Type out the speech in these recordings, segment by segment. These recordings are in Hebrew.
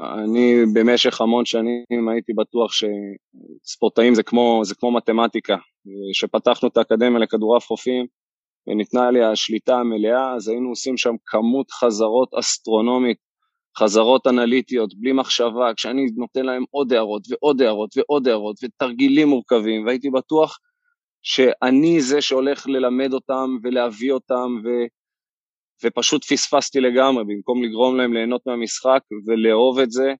אני במשך המון שנים הייתי בטוח שספורטאים זה כמו, זה כמו מתמטיקה. כשפתחנו את האקדמיה לכדורעף חופים וניתנה לי השליטה המלאה, אז היינו עושים שם כמות חזרות אסטרונומית, חזרות אנליטיות, בלי מחשבה, כשאני נותן להם עוד הערות ועוד הערות ועוד הערות ותרגילים מורכבים, והייתי בטוח שאני זה שהולך ללמד אותם ולהביא אותם, ו... ופשוט פספסתי לגמרי, במקום לגרום להם ליהנות מהמשחק ולאהוב את זה,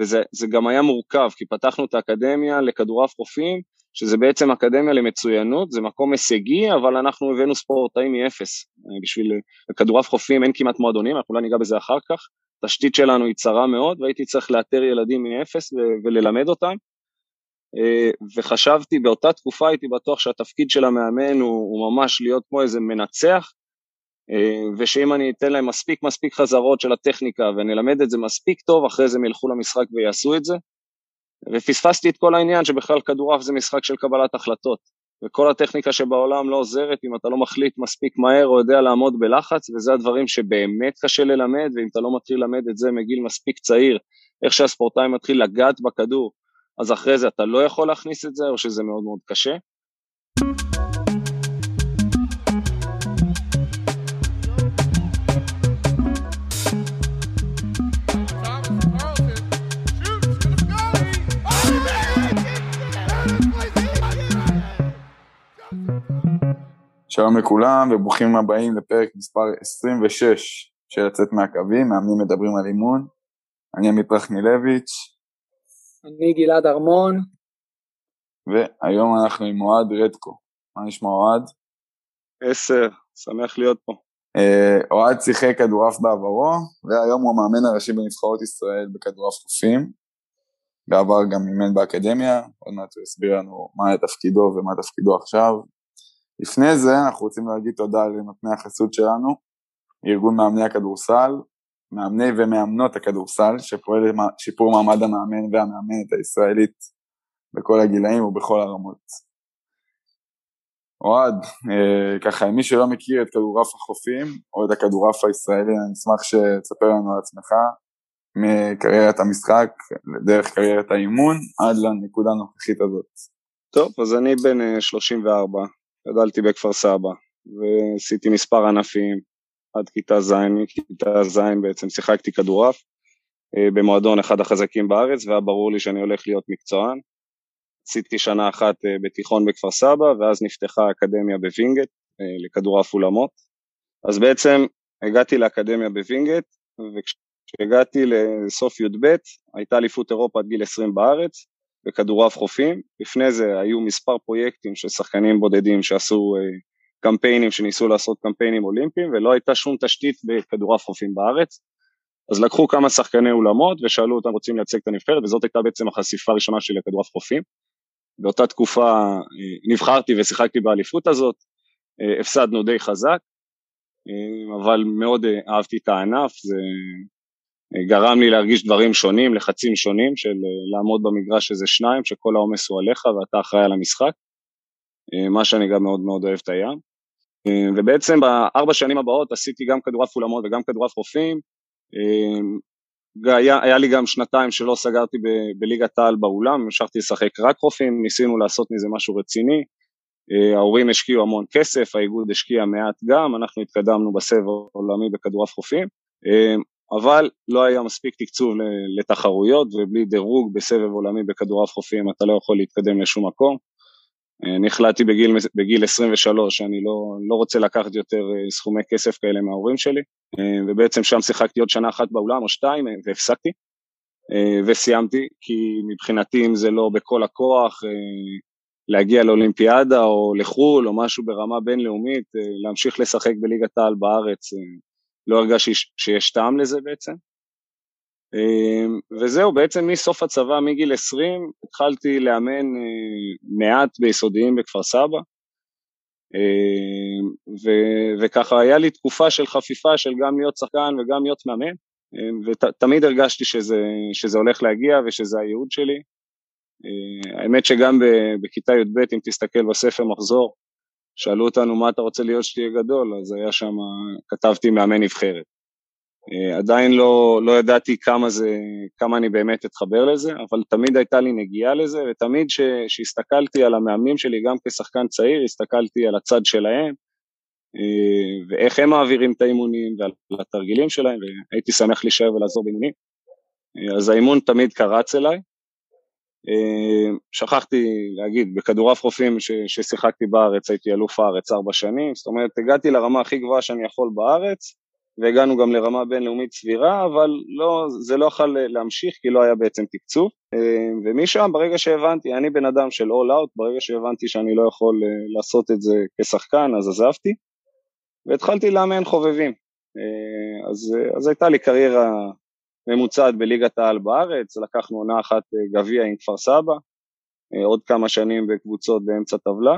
וזה גם היה מורכב, כי פתחנו את האקדמיה לכדורעף חופים, שזה בעצם אקדמיה למצוינות, זה מקום הישגי, אבל אנחנו הבאנו ספורטאים מאפס. בשביל כדורעף חופים אין כמעט מועדונים, אנחנו אולי ניגע בזה אחר כך. התשתית שלנו היא צרה מאוד, והייתי צריך לאתר ילדים מאפס וללמד אותם. וחשבתי, באותה תקופה הייתי בטוח שהתפקיד של המאמן הוא, הוא ממש להיות כמו איזה מנצח, ושאם אני אתן להם מספיק מספיק חזרות של הטכניקה ונלמד את זה מספיק טוב, אחרי זה הם ילכו למשחק ויעשו את זה. ופספסתי את כל העניין שבכלל כדורעף זה משחק של קבלת החלטות, וכל הטכניקה שבעולם לא עוזרת אם אתה לא מחליט מספיק מהר או יודע לעמוד בלחץ, וזה הדברים שבאמת קשה ללמד, ואם אתה לא מתחיל ללמד את זה מגיל מספיק צעיר, איך שהספורטאי מתחיל לגעת בכדור, אז אחרי זה אתה לא יכול להכניס את זה, או שזה מאוד מאוד קשה. שלום לכולם וברוכים הבאים לפרק מספר 26 של לצאת מהקווים, מאמנים מדברים על אימון. אני עמית רחמילביץ'. אני גלעד ארמון. והיום אנחנו עם אוהד רדקו. מה נשמע אוהד? עשר, שמח להיות פה. אה, אוהד שיחק כדורעף בעברו, והיום הוא המאמן הראשי בנבחרות ישראל בכדורעף חופים. בעבר גם אימן באקדמיה, עוד מעט הוא יסביר לנו מה היה תפקידו ומה תפקידו עכשיו. לפני זה אנחנו רוצים להגיד תודה לנותני החסות שלנו, ארגון מאמני הכדורסל, מאמני ומאמנות הכדורסל, שפועל לשיפור מעמד המאמן והמאמנת הישראלית בכל הגילאים ובכל הרמות. אוהד, אה, ככה, מי שלא מכיר את כדורעף החופים, או את הכדורעף הישראלי, אני אשמח שתספר לנו על עצמך, מקריירת המשחק, דרך קריירת האימון, עד לנקודה הנוכחית הזאת. טוב, אז אני בן 34, אה, גדלתי בכפר סבא, ועשיתי מספר ענפים עד כיתה ז', מכיתה ז' בעצם שיחקתי כדורעף אה, במועדון אחד החזקים בארץ, והיה ברור לי שאני הולך להיות מקצוען. עשיתי שנה אחת אה, בתיכון בכפר סבא, ואז נפתחה אקדמיה בווינגייט אה, לכדורעף אולמות. אז בעצם הגעתי לאקדמיה בווינגייט, וכשהגעתי לסוף י"ב הייתה אליפות אירופה עד גיל 20 בארץ, בכדורעף חופים, לפני זה היו מספר פרויקטים של שחקנים בודדים שעשו אה, קמפיינים, שניסו לעשות קמפיינים אולימפיים, ולא הייתה שום תשתית בכדורעף חופים בארץ. אז לקחו כמה שחקני אולמות ושאלו אותם רוצים לייצג את הנבחרת, וזאת הייתה בעצם החשיפה הראשונה שלי לכדורעף חופים. באותה תקופה אה, נבחרתי ושיחקתי באליפות הזאת, אה, הפסדנו די חזק, אבל מאוד אהבתי את הענף, זה גרם לי להרגיש דברים שונים, לחצים שונים של אה, לעמוד במגרש איזה שניים, שכל העומס הוא עליך ואתה אחראי על המשחק, אה, מה שאני גם מאוד מאוד אוהב את הים. אה, ובעצם בארבע שנים הבאות עשיתי גם כדורעף אולמות וגם כדורעף חופים. היה, היה לי גם שנתיים שלא סגרתי ב, בליגת העל באולם, המשכתי לשחק רק חופים, ניסינו לעשות מזה משהו רציני. ההורים השקיעו המון כסף, האיגוד השקיע מעט גם, אנחנו התקדמנו בסבב העולמי בכדורעף חופים. אבל לא היה מספיק תקצוב לתחרויות ובלי דירוג בסבב עולמי בכדורעף חופים אתה לא יכול להתקדם לשום מקום. אני החלטתי בגיל, בגיל 23 שאני לא, לא רוצה לקחת יותר אה, סכומי כסף כאלה מההורים שלי אה, ובעצם שם שיחקתי עוד שנה אחת באולם או שתיים אה, והפסקתי וסיימתי כי מבחינתי אם זה לא בכל הכוח להגיע לאולימפיאדה או לחו"ל או משהו ברמה בינלאומית להמשיך לשחק בליגת העל בארץ לא הרגשתי שיש טעם לזה בעצם. אמ, וזהו, בעצם מסוף הצבא, מגיל 20, התחלתי לאמן אה, מעט ביסודיים בכפר סבא, אמ, ו- וככה היה לי תקופה של חפיפה של גם להיות שחקן וגם להיות מאמן, אמ, ותמיד הרגשתי שזה, שזה הולך להגיע ושזה הייעוד שלי. האמת שגם בכיתה י"ב, אם תסתכל בספר מחזור, שאלו אותנו מה אתה רוצה להיות שתהיה גדול, אז היה שם, כתבתי מאמן נבחרת. אה, עדיין לא, לא ידעתי כמה, זה, כמה אני באמת אתחבר לזה, אבל תמיד הייתה לי נגיעה לזה, ותמיד כשהסתכלתי על המאמנים שלי גם כשחקן צעיר, הסתכלתי על הצד שלהם, אה, ואיך הם מעבירים את האימונים ועל התרגילים שלהם, והייתי שמח להישאר ולעזור באימונים. אה, אז האימון תמיד קרץ אליי. שכחתי להגיד, בכדורעף חופים ששיחקתי בארץ הייתי אלוף הארץ ארבע שנים, זאת אומרת הגעתי לרמה הכי גבוהה שאני יכול בארץ, והגענו גם לרמה בינלאומית סבירה, אבל לא, זה לא יכול להמשיך כי לא היה בעצם תקצוב. אה, ומשם, ברגע שהבנתי, אני בן אדם של all out, ברגע שהבנתי שאני לא יכול אה, לעשות את זה כשחקן, אז עזבתי, והתחלתי לאמן חובבים. אה, אז, אז הייתה לי קריירה ממוצעת בליגת העל בארץ, לקחנו עונה אחת גביע עם כפר סבא, עוד כמה שנים בקבוצות באמצע טבלה,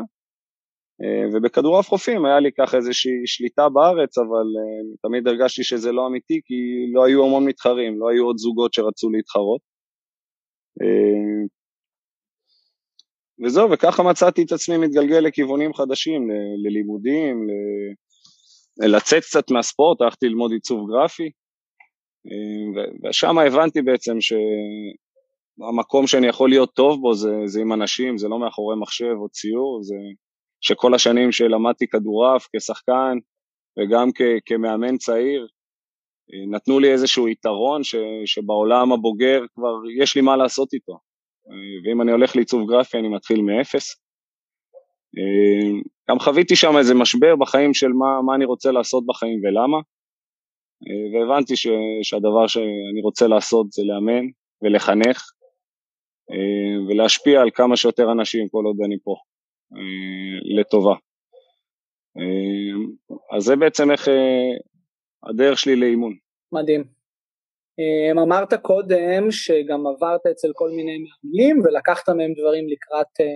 אה, ובכדורעף חופים היה לי ככה איזושהי שליטה בארץ, אבל אה, תמיד הרגשתי שזה לא אמיתי, כי לא היו המון מתחרים, לא היו עוד זוגות שרצו להתחרות. אה, וזהו, וככה מצאתי את עצמי מתגלגל לכיוונים חדשים, ל- ללימודים, ל- לצאת קצת מהספורט, הלכתי ללמוד עיצוב גרפי, ושם הבנתי בעצם שהמקום שאני יכול להיות טוב בו זה, זה עם אנשים, זה לא מאחורי מחשב או ציור, זה, שכל השנים שלמדתי כדורעף כשחקן וגם כ- כמאמן צעיר, אה, נתנו לי איזשהו יתרון ש, שבעולם הבוגר כבר יש לי מה לעשות איתו. אה, ואם אני הולך לעיצוב גרפי אני מתחיל מאפס. אה, גם חוויתי שם איזה משבר בחיים של מה, מה אני רוצה לעשות בחיים ולמה. והבנתי ש, שהדבר שאני רוצה לעשות זה לאמן ולחנך ולהשפיע על כמה שיותר אנשים כל עוד אני פה. אה, לטובה. אה, אז זה בעצם איך אה, הדרך שלי לאימון. מדהים. אמרת קודם שגם עברת אצל כל מיני מאמנים ולקחת מהם דברים לקראת,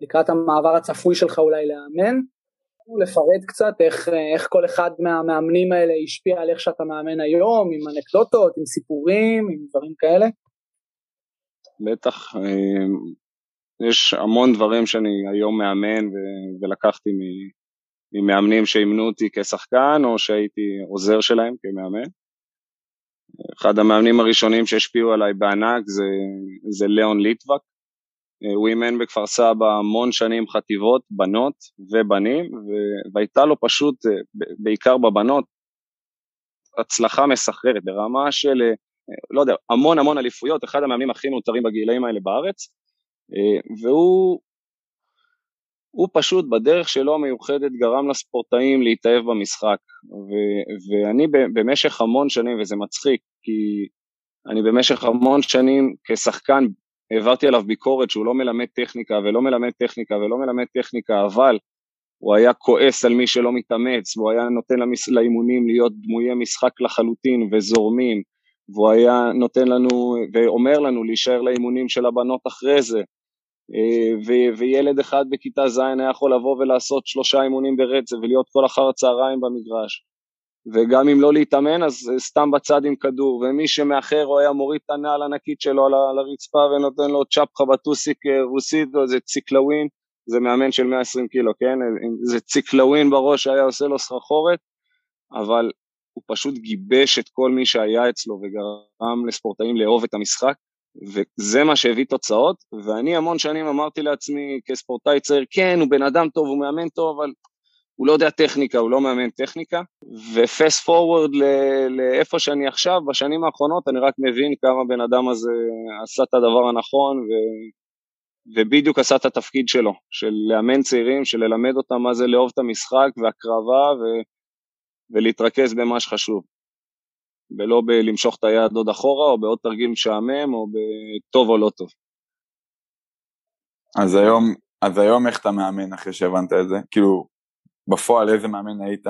לקראת המעבר הצפוי שלך אולי לאמן. לפרט קצת איך, איך כל אחד מהמאמנים האלה השפיע על איך שאתה מאמן היום, עם אנקדוטות, עם סיפורים, עם דברים כאלה? בטח, יש המון דברים שאני היום מאמן ו- ולקחתי ממאמנים שאימנו אותי כשחקן או שהייתי עוזר שלהם כמאמן. אחד המאמנים הראשונים שהשפיעו עליי בענק זה, זה ליאון ליטבק. הוא אימן בכפר סבא המון שנים חטיבות, בנות ובנים, ו- והייתה לו פשוט, בעיקר בבנות, הצלחה מסחררת ברמה של, לא יודע, המון המון אליפויות, אחד המאמנים הכי מאותרים בגילאים האלה בארץ, אה, והוא הוא פשוט בדרך שלו המיוחדת גרם לספורטאים להתאהב במשחק. ו, ואני במשך המון שנים, וזה מצחיק, כי אני במשך המון שנים כשחקן העברתי עליו ביקורת שהוא לא מלמד טכניקה ולא מלמד טכניקה ולא מלמד טכניקה, אבל הוא היה כועס על מי שלא מתאמץ, והוא היה נותן למס... לאימונים להיות דמויי משחק לחלוטין וזורמים, והוא היה נותן לנו ואומר לנו להישאר לאימונים של הבנות אחרי זה, אה, ו- וילד אחד בכיתה ז' היה יכול לבוא ולעשות שלושה אימונים ברצף ולהיות כל אחר הצהריים במגרש. וגם אם לא להתאמן אז סתם בצד עם כדור, ומי שמאחר הוא היה מוריד את הנעל הענקית שלו על הרצפה ונותן לו צ'פחה בטוסיק אה, רוסית, או איזה ציקלווין, זה מאמן של 120 קילו, כן? זה ציקלווין בראש היה עושה לו סחרחורת, אבל הוא פשוט גיבש את כל מי שהיה אצלו וגרם לספורטאים לאהוב את המשחק, וזה מה שהביא תוצאות, ואני המון שנים אמרתי לעצמי כספורטאי צעיר, כן, הוא בן אדם טוב, הוא מאמן טוב, אבל הוא לא יודע טכניקה, הוא לא מאמן טכניקה, ופסט פורוורד לאיפה שאני עכשיו, בשנים האחרונות אני רק מבין כמה בן אדם הזה עשה את הדבר הנכון, ו... ובדיוק עשה את התפקיד שלו, של לאמן צעירים, של ללמד אותם מה זה לאהוב את המשחק והקרבה ו... ולהתרכז במה שחשוב. ולא בלמשוך את היד עוד אחורה, או בעוד תרגיל משעמם, או בטוב או לא טוב. אז היום, אז היום איך אתה מאמן אחרי שהבנת את זה? כאילו, בפועל איזה מאמן היית?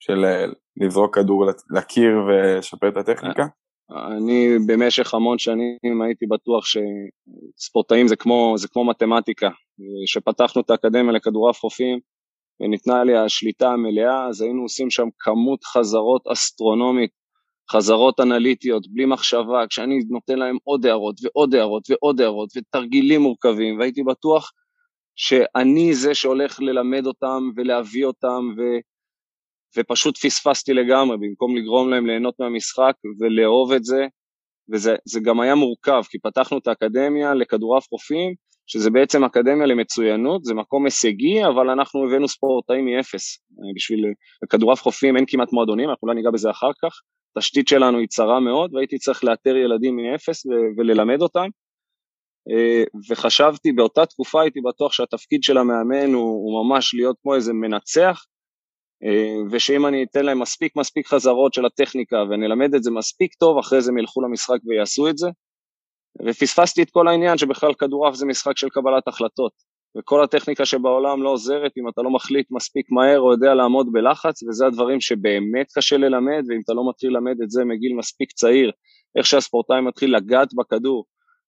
של אה, לזרוק כדור לקיר ולשפר את הטכניקה? אני במשך המון שנים הייתי בטוח שספורטאים זה כמו, זה כמו מתמטיקה. כשפתחנו את האקדמיה לכדורעף חופים וניתנה לי השליטה המלאה, אז היינו עושים שם כמות חזרות אסטרונומית חזרות אנליטיות, בלי מחשבה, כשאני נותן להם עוד הערות ועוד הערות ועוד הערות ותרגילים מורכבים, והייתי בטוח שאני זה שהולך ללמד אותם ולהביא אותם, ו... ופשוט פספסתי לגמרי, במקום לגרום להם ליהנות מהמשחק ולאהוב את זה, וזה גם היה מורכב, כי פתחנו את האקדמיה לכדורעף חופים, שזה בעצם אקדמיה למצוינות, זה מקום הישגי, אבל אנחנו הבאנו ספורטאים מאפס. בשביל כדורעף חופים אין כמעט מועדונים, אנחנו אולי ניגע בזה אחר כך. התשתית שלנו היא צרה מאוד, והייתי צריך לאתר ילדים מאפס וללמד אותם. אה, וחשבתי, באותה תקופה הייתי בטוח שהתפקיד של המאמן הוא, הוא ממש להיות כמו איזה מנצח, אה, ושאם אני אתן להם מספיק מספיק חזרות של הטכניקה ונלמד את זה מספיק טוב, אחרי זה הם ילכו למשחק ויעשו את זה. ופספסתי את כל העניין שבכלל כדורעף זה משחק של קבלת החלטות. וכל הטכניקה שבעולם לא עוזרת אם אתה לא מחליט מספיק מהר או יודע לעמוד בלחץ, וזה הדברים שבאמת קשה ללמד, ואם אתה לא מתחיל ללמד את זה מגיל מספיק צעיר, איך שהספורטאי מתחיל לגעת בכדור,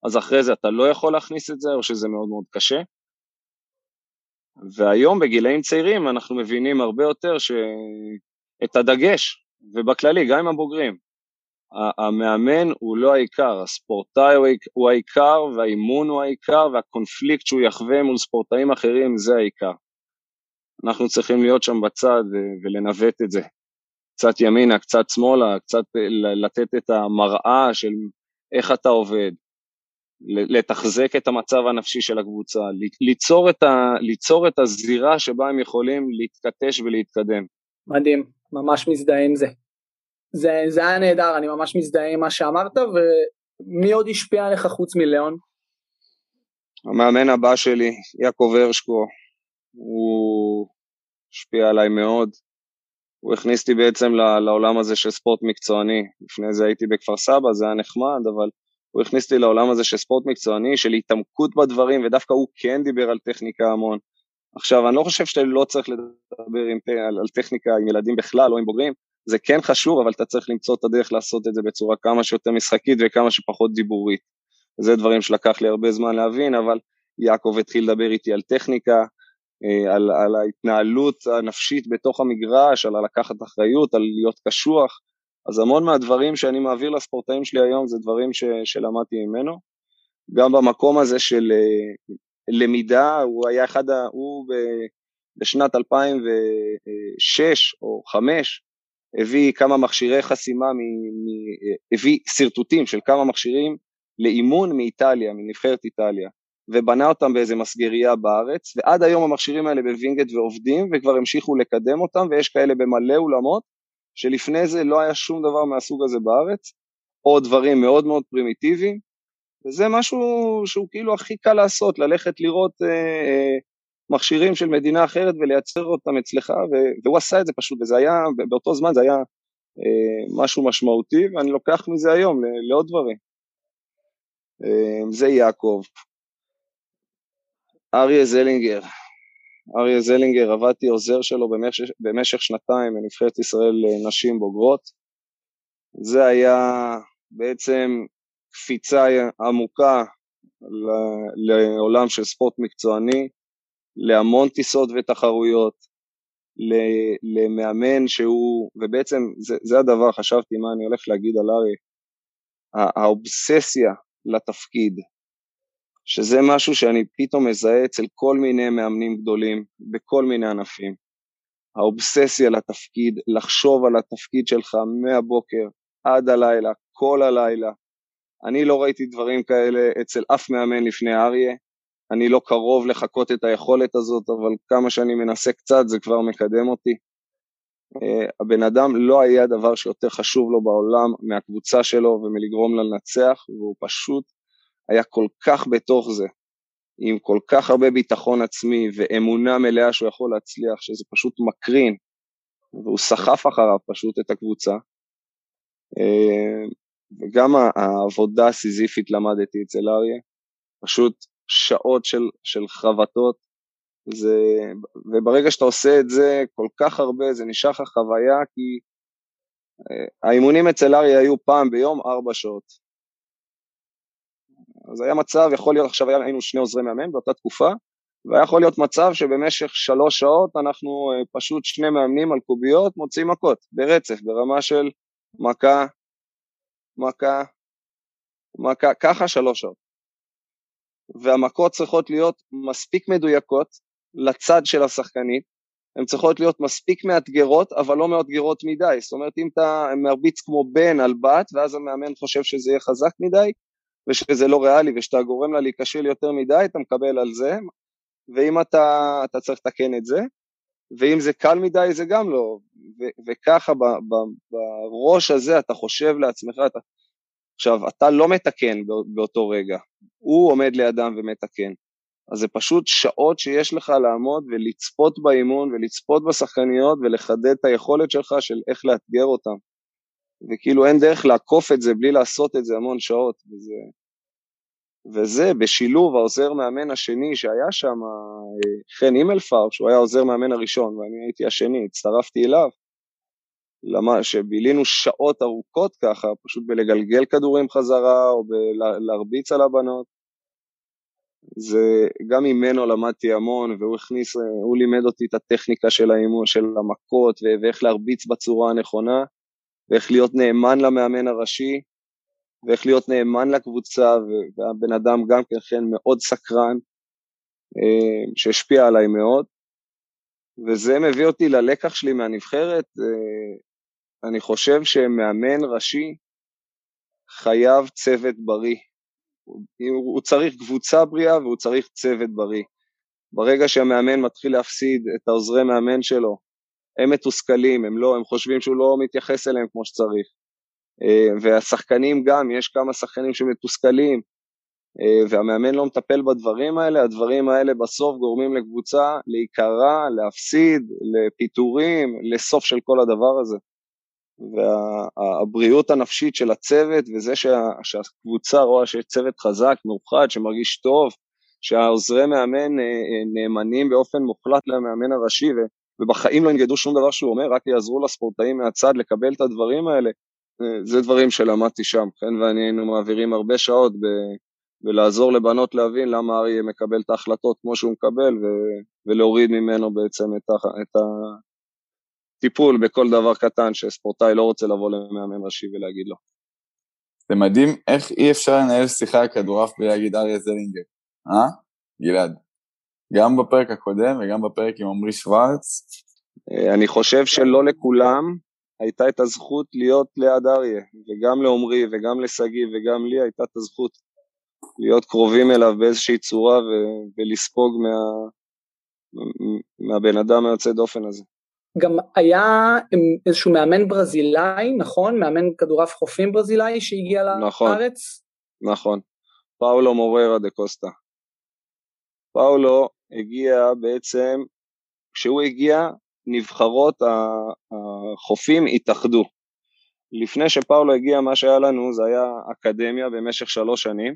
אז אחרי זה אתה לא יכול להכניס את זה, או שזה מאוד מאוד קשה. והיום בגילאים צעירים אנחנו מבינים הרבה יותר את הדגש, ובכללי, גם עם הבוגרים, המאמן הוא לא העיקר, הספורטאי הוא העיקר והאימון הוא העיקר והקונפליקט שהוא יחווה מול ספורטאים אחרים זה העיקר. אנחנו צריכים להיות שם בצד ולנווט את זה. קצת ימינה, קצת שמאלה, קצת לתת את המראה של איך אתה עובד, לתחזק את המצב הנפשי של הקבוצה, ליצור את, ה, ליצור את הזירה שבה הם יכולים להתכתש ולהתקדם. מדהים, ממש מזדהה עם זה. זה, זה היה נהדר, אני ממש מזדהה עם מה שאמרת, ומי עוד השפיע עליך חוץ מליאון? המאמן הבא שלי, יעקב הרשקו, הוא השפיע עליי מאוד. הוא הכניס אותי בעצם לעולם הזה של ספורט מקצועני. לפני זה הייתי בכפר סבא, זה היה נחמד, אבל הוא הכניס אותי לעולם הזה של ספורט מקצועני, של התעמקות בדברים, ודווקא הוא כן דיבר על טכניקה המון. עכשיו, אני לא חושב שאתה לא צריך לדבר עם, על, על טכניקה עם ילדים בכלל או עם בוגרים, זה כן חשוב, אבל אתה צריך למצוא את הדרך לעשות את זה בצורה כמה שיותר משחקית וכמה שפחות דיבורית. זה דברים שלקח לי הרבה זמן להבין, אבל יעקב התחיל לדבר איתי על טכניקה, אה, על, על ההתנהלות הנפשית בתוך המגרש, על לקחת אחריות, על להיות קשוח, אז המון מהדברים שאני מעביר לספורטאים שלי היום זה דברים ש, שלמדתי ממנו. גם במקום הזה של אה, למידה, הוא היה אחד, ה, הוא בשנת 2006 או 2005, הביא כמה מכשירי חסימה, מ, מ, הביא שרטוטים של כמה מכשירים לאימון מאיטליה, מנבחרת איטליה, ובנה אותם באיזה מסגרייה בארץ, ועד היום המכשירים האלה בווינגייט ועובדים, וכבר המשיכו לקדם אותם, ויש כאלה במלא אולמות, שלפני זה לא היה שום דבר מהסוג הזה בארץ, או דברים מאוד מאוד פרימיטיביים, וזה משהו שהוא כאילו הכי קל לעשות, ללכת לראות אה, אה, מכשירים של מדינה אחרת ולייצר אותם אצלך, והוא עשה את זה פשוט, וזה היה, באותו זמן זה היה אה, משהו משמעותי, ואני לוקח מזה היום לעוד דברים. אה, זה יעקב. אריה זלינגר, אריה זלינגר, עבדתי עוזר שלו במשך, במשך שנתיים בנבחרת ישראל לנשים בוגרות. זה היה בעצם קפיצה עמוקה לעולם של ספורט מקצועני, להמון טיסות ותחרויות, למאמן שהוא, ובעצם זה, זה הדבר, חשבתי מה אני הולך להגיד על ארי, האובססיה לתפקיד, שזה משהו שאני פתאום מזהה אצל כל מיני מאמנים גדולים בכל מיני ענפים. האובססיה לתפקיד, לחשוב על התפקיד שלך מהבוקר עד הלילה, כל הלילה. אני לא ראיתי דברים כאלה אצל אף מאמן לפני אריה, אני לא קרוב לחקות את היכולת הזאת, אבל כמה שאני מנסה קצת זה כבר מקדם אותי. Uh, הבן אדם לא היה דבר שיותר חשוב לו בעולם מהקבוצה שלו ומלגרום לה לנצח, והוא פשוט היה כל כך בתוך זה, עם כל כך הרבה ביטחון עצמי ואמונה מלאה שהוא יכול להצליח, שזה פשוט מקרין, והוא סחף אחריו פשוט את הקבוצה. Uh, וגם העבודה הסיזיפית למדתי אצל אריה, פשוט שעות של, של חבטות, זה, וברגע שאתה עושה את זה כל כך הרבה, זה נשאר לך חוויה, כי אה, האימונים אצל אריה היו פעם ביום ארבע שעות. אז היה מצב, יכול להיות, עכשיו היינו שני עוזרי מאמן באותה תקופה, יכול להיות מצב שבמשך שלוש שעות אנחנו אה, פשוט שני מאמנים על קוביות מוצאים מכות ברצף, ברמה של מכה, מכה, מכה, ככה שלוש שעות. והמכות צריכות להיות מספיק מדויקות לצד של השחקנית, הן צריכות להיות מספיק מאתגרות, אבל לא מאתגרות מדי. זאת אומרת, אם אתה מרביץ כמו בן על בת, ואז המאמן חושב שזה יהיה חזק מדי, ושזה לא ריאלי, ושאתה גורם לה להיכשל יותר מדי, אתה מקבל על זה, ואם אתה, אתה צריך לתקן את זה, ואם זה קל מדי זה גם לא, ו- וככה ב- ב- בראש הזה אתה חושב לעצמך, אתה... עכשיו אתה לא מתקן באותו רגע, הוא עומד לידם ומתקן, אז זה פשוט שעות שיש לך לעמוד ולצפות באימון ולצפות בשחקניות ולחדד את היכולת שלך של איך לאתגר אותם, וכאילו אין דרך לעקוף את זה בלי לעשות את זה המון שעות, וזה, וזה בשילוב העוזר מאמן השני שהיה שם, אה, חן הימלפאר, שהוא היה העוזר מאמן הראשון ואני הייתי השני, הצטרפתי אליו, למה, שבילינו שעות ארוכות ככה, פשוט בלגלגל כדורים חזרה או בלהרביץ על הבנות. זה, גם ממנו למדתי המון והוא הכניס, הוא לימד אותי את הטכניקה של האימון, של המכות ואיך להרביץ בצורה הנכונה ואיך להיות נאמן למאמן הראשי ואיך להיות נאמן לקבוצה, והבן אדם גם כן, כן מאוד סקרן, אה, שהשפיע עליי מאוד, וזה מביא אותי ללקח שלי מהנבחרת, אה, אני חושב שמאמן ראשי חייב צוות בריא. הוא צריך קבוצה בריאה והוא צריך צוות בריא. ברגע שהמאמן מתחיל להפסיד את העוזרי מאמן שלו, הם מתוסכלים, הם לא, הם חושבים שהוא לא מתייחס אליהם כמו שצריך. אה, והשחקנים גם, יש כמה שחקנים שמתוסכלים, אה, והמאמן לא מטפל בדברים האלה, הדברים האלה בסוף גורמים לקבוצה להיקרע, להפסיד, לפיטורים, לסוף של כל הדבר הזה. והבריאות הנפשית של הצוות וזה שה, שהקבוצה רואה שיש צוות חזק, מאוחד, שמרגיש טוב, שהעוזרי מאמן אה, נאמנים באופן מוחלט למאמן הראשי ובחיים לא ינגדו שום דבר שהוא אומר, רק יעזרו לספורטאים מהצד לקבל את הדברים האלה, זה דברים שלמדתי שם, כן, ואני היינו מעבירים הרבה שעות ב, בלעזור לבנות להבין למה אריה מקבל את ההחלטות כמו שהוא מקבל ו, ולהוריד ממנו בעצם את, ה, את הטיפול בכל דבר קטן שספורטאי לא רוצה לבוא למאמן ראשי ולהגיד לו. זה מדהים איך אי אפשר לנהל שיחה על כדורעף בלי להגיד אריה זלינגר, אה? גלעד. גם בפרק הקודם וגם בפרק עם עמרי שוורץ. אה, אני חושב שלא לכולם הייתה את הזכות להיות ליד אריה, וגם לעומרי וגם לשגיא וגם לי הייתה את הזכות להיות קרובים אליו באיזושהי צורה ו- ולספוג מה, מהבן אדם היוצא דופן הזה. גם היה איזשהו מאמן ברזילאי, נכון? מאמן כדורעף חופים ברזילאי שהגיע נכון, לארץ? נכון, פאולו מוררה דה קוסטה. פאולו הגיע בעצם, כשהוא הגיע נבחרות החופים התאחדו. לפני שפאולו הגיע, מה שהיה לנו זה היה אקדמיה במשך שלוש שנים.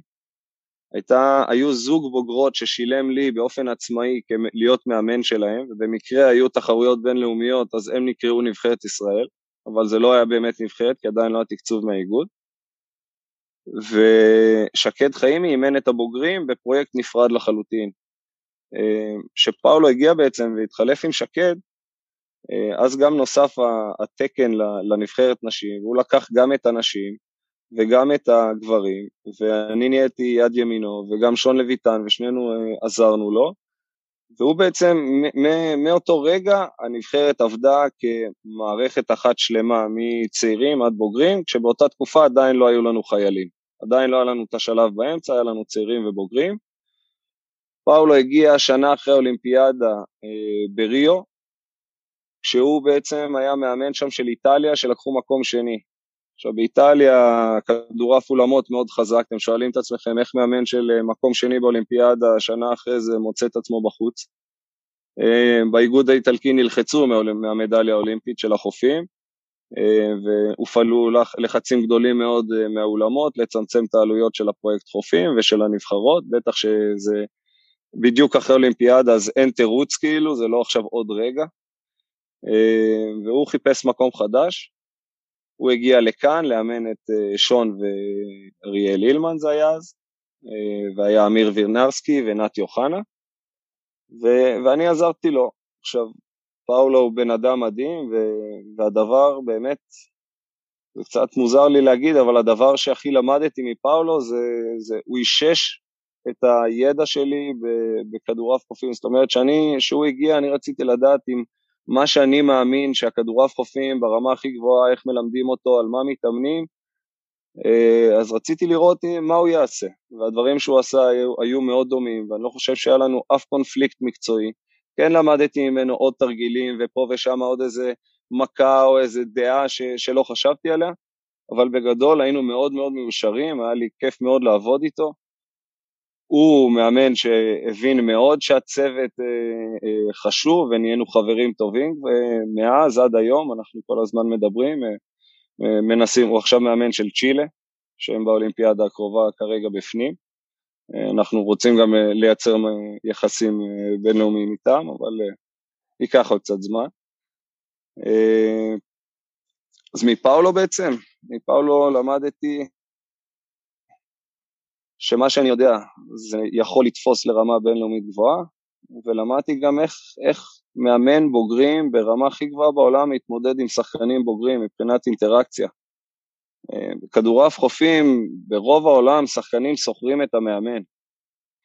הייתה, היו זוג בוגרות ששילם לי באופן עצמאי להיות מאמן שלהם, ובמקרה היו תחרויות בינלאומיות, אז הם נקראו נבחרת ישראל, אבל זה לא היה באמת נבחרת, כי עדיין לא היה תקצוב מהאיגוד. ושקד חיימי אימן את הבוגרים בפרויקט נפרד לחלוטין. כשפאולו הגיע בעצם והתחלף עם שקד, אה, אז גם נוסף התקן לנבחרת נשים, והוא לקח גם את הנשים וגם את הגברים, ואני נהייתי יד ימינו, וגם שון לויטן, ושנינו אה, עזרנו לו, והוא בעצם, מאותו רגע הנבחרת עבדה כמערכת אחת שלמה, מצעירים עד בוגרים, כשבאותה תקופה עדיין לא היו לנו חיילים. עדיין לא היה לנו את השלב באמצע, היה לנו צעירים ובוגרים. פאולו הגיע שנה אחרי האולימפיאדה אה, בריו, כשהוא בעצם היה מאמן שם של איטליה שלקחו מקום שני. עכשיו באיטליה כדורעף אולמות מאוד חזק, אתם שואלים את עצמכם איך מאמן של אה, מקום שני באולימפיאדה שנה אחרי זה מוצא את עצמו בחוץ. אה, באיגוד האיטלקי נלחצו מהמדליה האולימפית של החופים אה, והופעלו לחצים גדולים מאוד מהאולמות לצמצם את העלויות של הפרויקט חופים ושל הנבחרות, בטח שזה בדיוק אחרי אולימפיאדה אז אין תירוץ כאילו, זה לא עכשיו עוד רגע. אה, והוא חיפש מקום חדש. הוא הגיע לכאן לאמן את אה, שון ואריאל אילמן זה היה אז, אה, והיה אמיר וירנרסקי ונתי אוחנה, ו- ואני עזרתי לו. עכשיו, פאולו הוא בן אדם מדהים, ו- והדבר באמת, זה קצת מוזר לי להגיד, אבל הדבר שהכי למדתי מפאולו זה, זה הוא אישש את הידע שלי בכדורעף קופים, זאת אומרת שאני, כשהוא הגיע אני רציתי לדעת אם מה שאני מאמין שהכדורעף חופים ברמה הכי גבוהה, איך מלמדים אותו, על מה מתאמנים, אה, אז רציתי לראות מה הוא יעשה, והדברים שהוא עשה היו, היו מאוד דומים, ואני לא חושב שהיה לנו אף קונפליקט מקצועי. כן למדתי ממנו עוד תרגילים, ופה ושם עוד איזה מכה או איזה דעה ש, שלא חשבתי עליה, אבל בגדול היינו מאוד מאוד מיושרים, היה לי כיף מאוד לעבוד איתו. הוא מאמן שהבין מאוד שהצוות אה, אה, חשוב ונהיינו חברים טובים, ומאז עד היום אנחנו כל הזמן מדברים, אה, מנסים, הוא עכשיו מאמן של צ'ילה, שהם באולימפיאדה הקרובה כרגע בפנים. אנחנו רוצים גם לייצר יחסים בינלאומיים איתם, אבל ייקח עוד קצת זמן. אז מפאולו בעצם, מפאולו למדתי שמה שאני יודע זה יכול לתפוס לרמה בינלאומית גבוהה, ולמדתי גם איך, איך מאמן בוגרים ברמה הכי גבוהה בעולם מתמודד עם שחקנים בוגרים מבחינת אינטראקציה. אה, בכדורעף חופים, ברוב העולם שחקנים שוכרים את המאמן,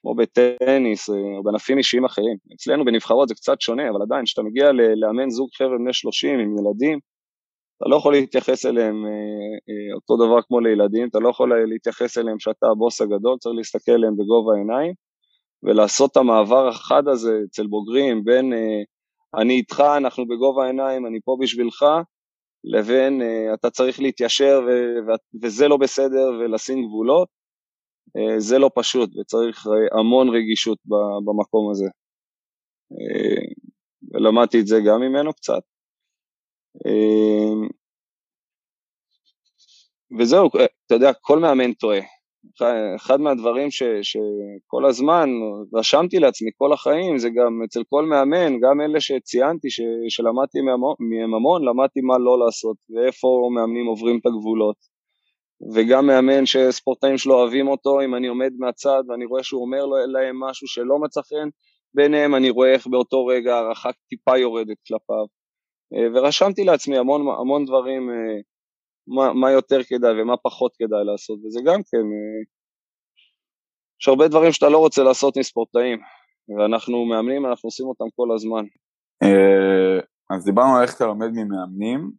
כמו בטניס אה, או בענפים אישיים אחרים. אצלנו בנבחרות זה קצת שונה, אבל עדיין, כשאתה מגיע לאמן זוג חבר'ה בני 30 עם ילדים, אתה לא יכול להתייחס אליהם אה, אה, אותו דבר כמו לילדים, אתה לא יכול להתייחס אליהם שאתה הבוס הגדול, צריך להסתכל עליהם בגובה העיניים ולעשות את המעבר החד הזה אצל בוגרים בין אה, אני איתך, אנחנו בגובה העיניים, אני פה בשבילך, לבין אתה צריך להתיישר וזה לא בסדר ולשים גבולות, זה לא פשוט וצריך המון רגישות במקום הזה. ולמדתי את זה גם ממנו קצת. אמ, וזהו, אתה יודע, כל מאמן טועה. אחד מהדברים ש, שכל הזמן רשמתי לעצמי כל החיים זה גם אצל כל מאמן, גם אלה שציינתי ש, שלמדתי מהם המון, למדתי מה לא לעשות ואיפה מאמנים עוברים את הגבולות. וגם מאמן שספורטאים שלו אוהבים אותו, אם אני עומד מהצד ואני רואה שהוא אומר להם משהו שלא מצא חן ביניהם, אני רואה איך באותו רגע הערכה טיפה יורדת כלפיו. אה, ורשמתי לעצמי המון, המון דברים, אה, מה, מה יותר כדאי ומה פחות כדאי לעשות, וזה גם כן, אה, יש הרבה דברים שאתה לא רוצה לעשות עם ספורטאים, ואנחנו מאמנים, אנחנו עושים אותם כל הזמן. אז דיברנו על איך אתה לומד ממאמנים,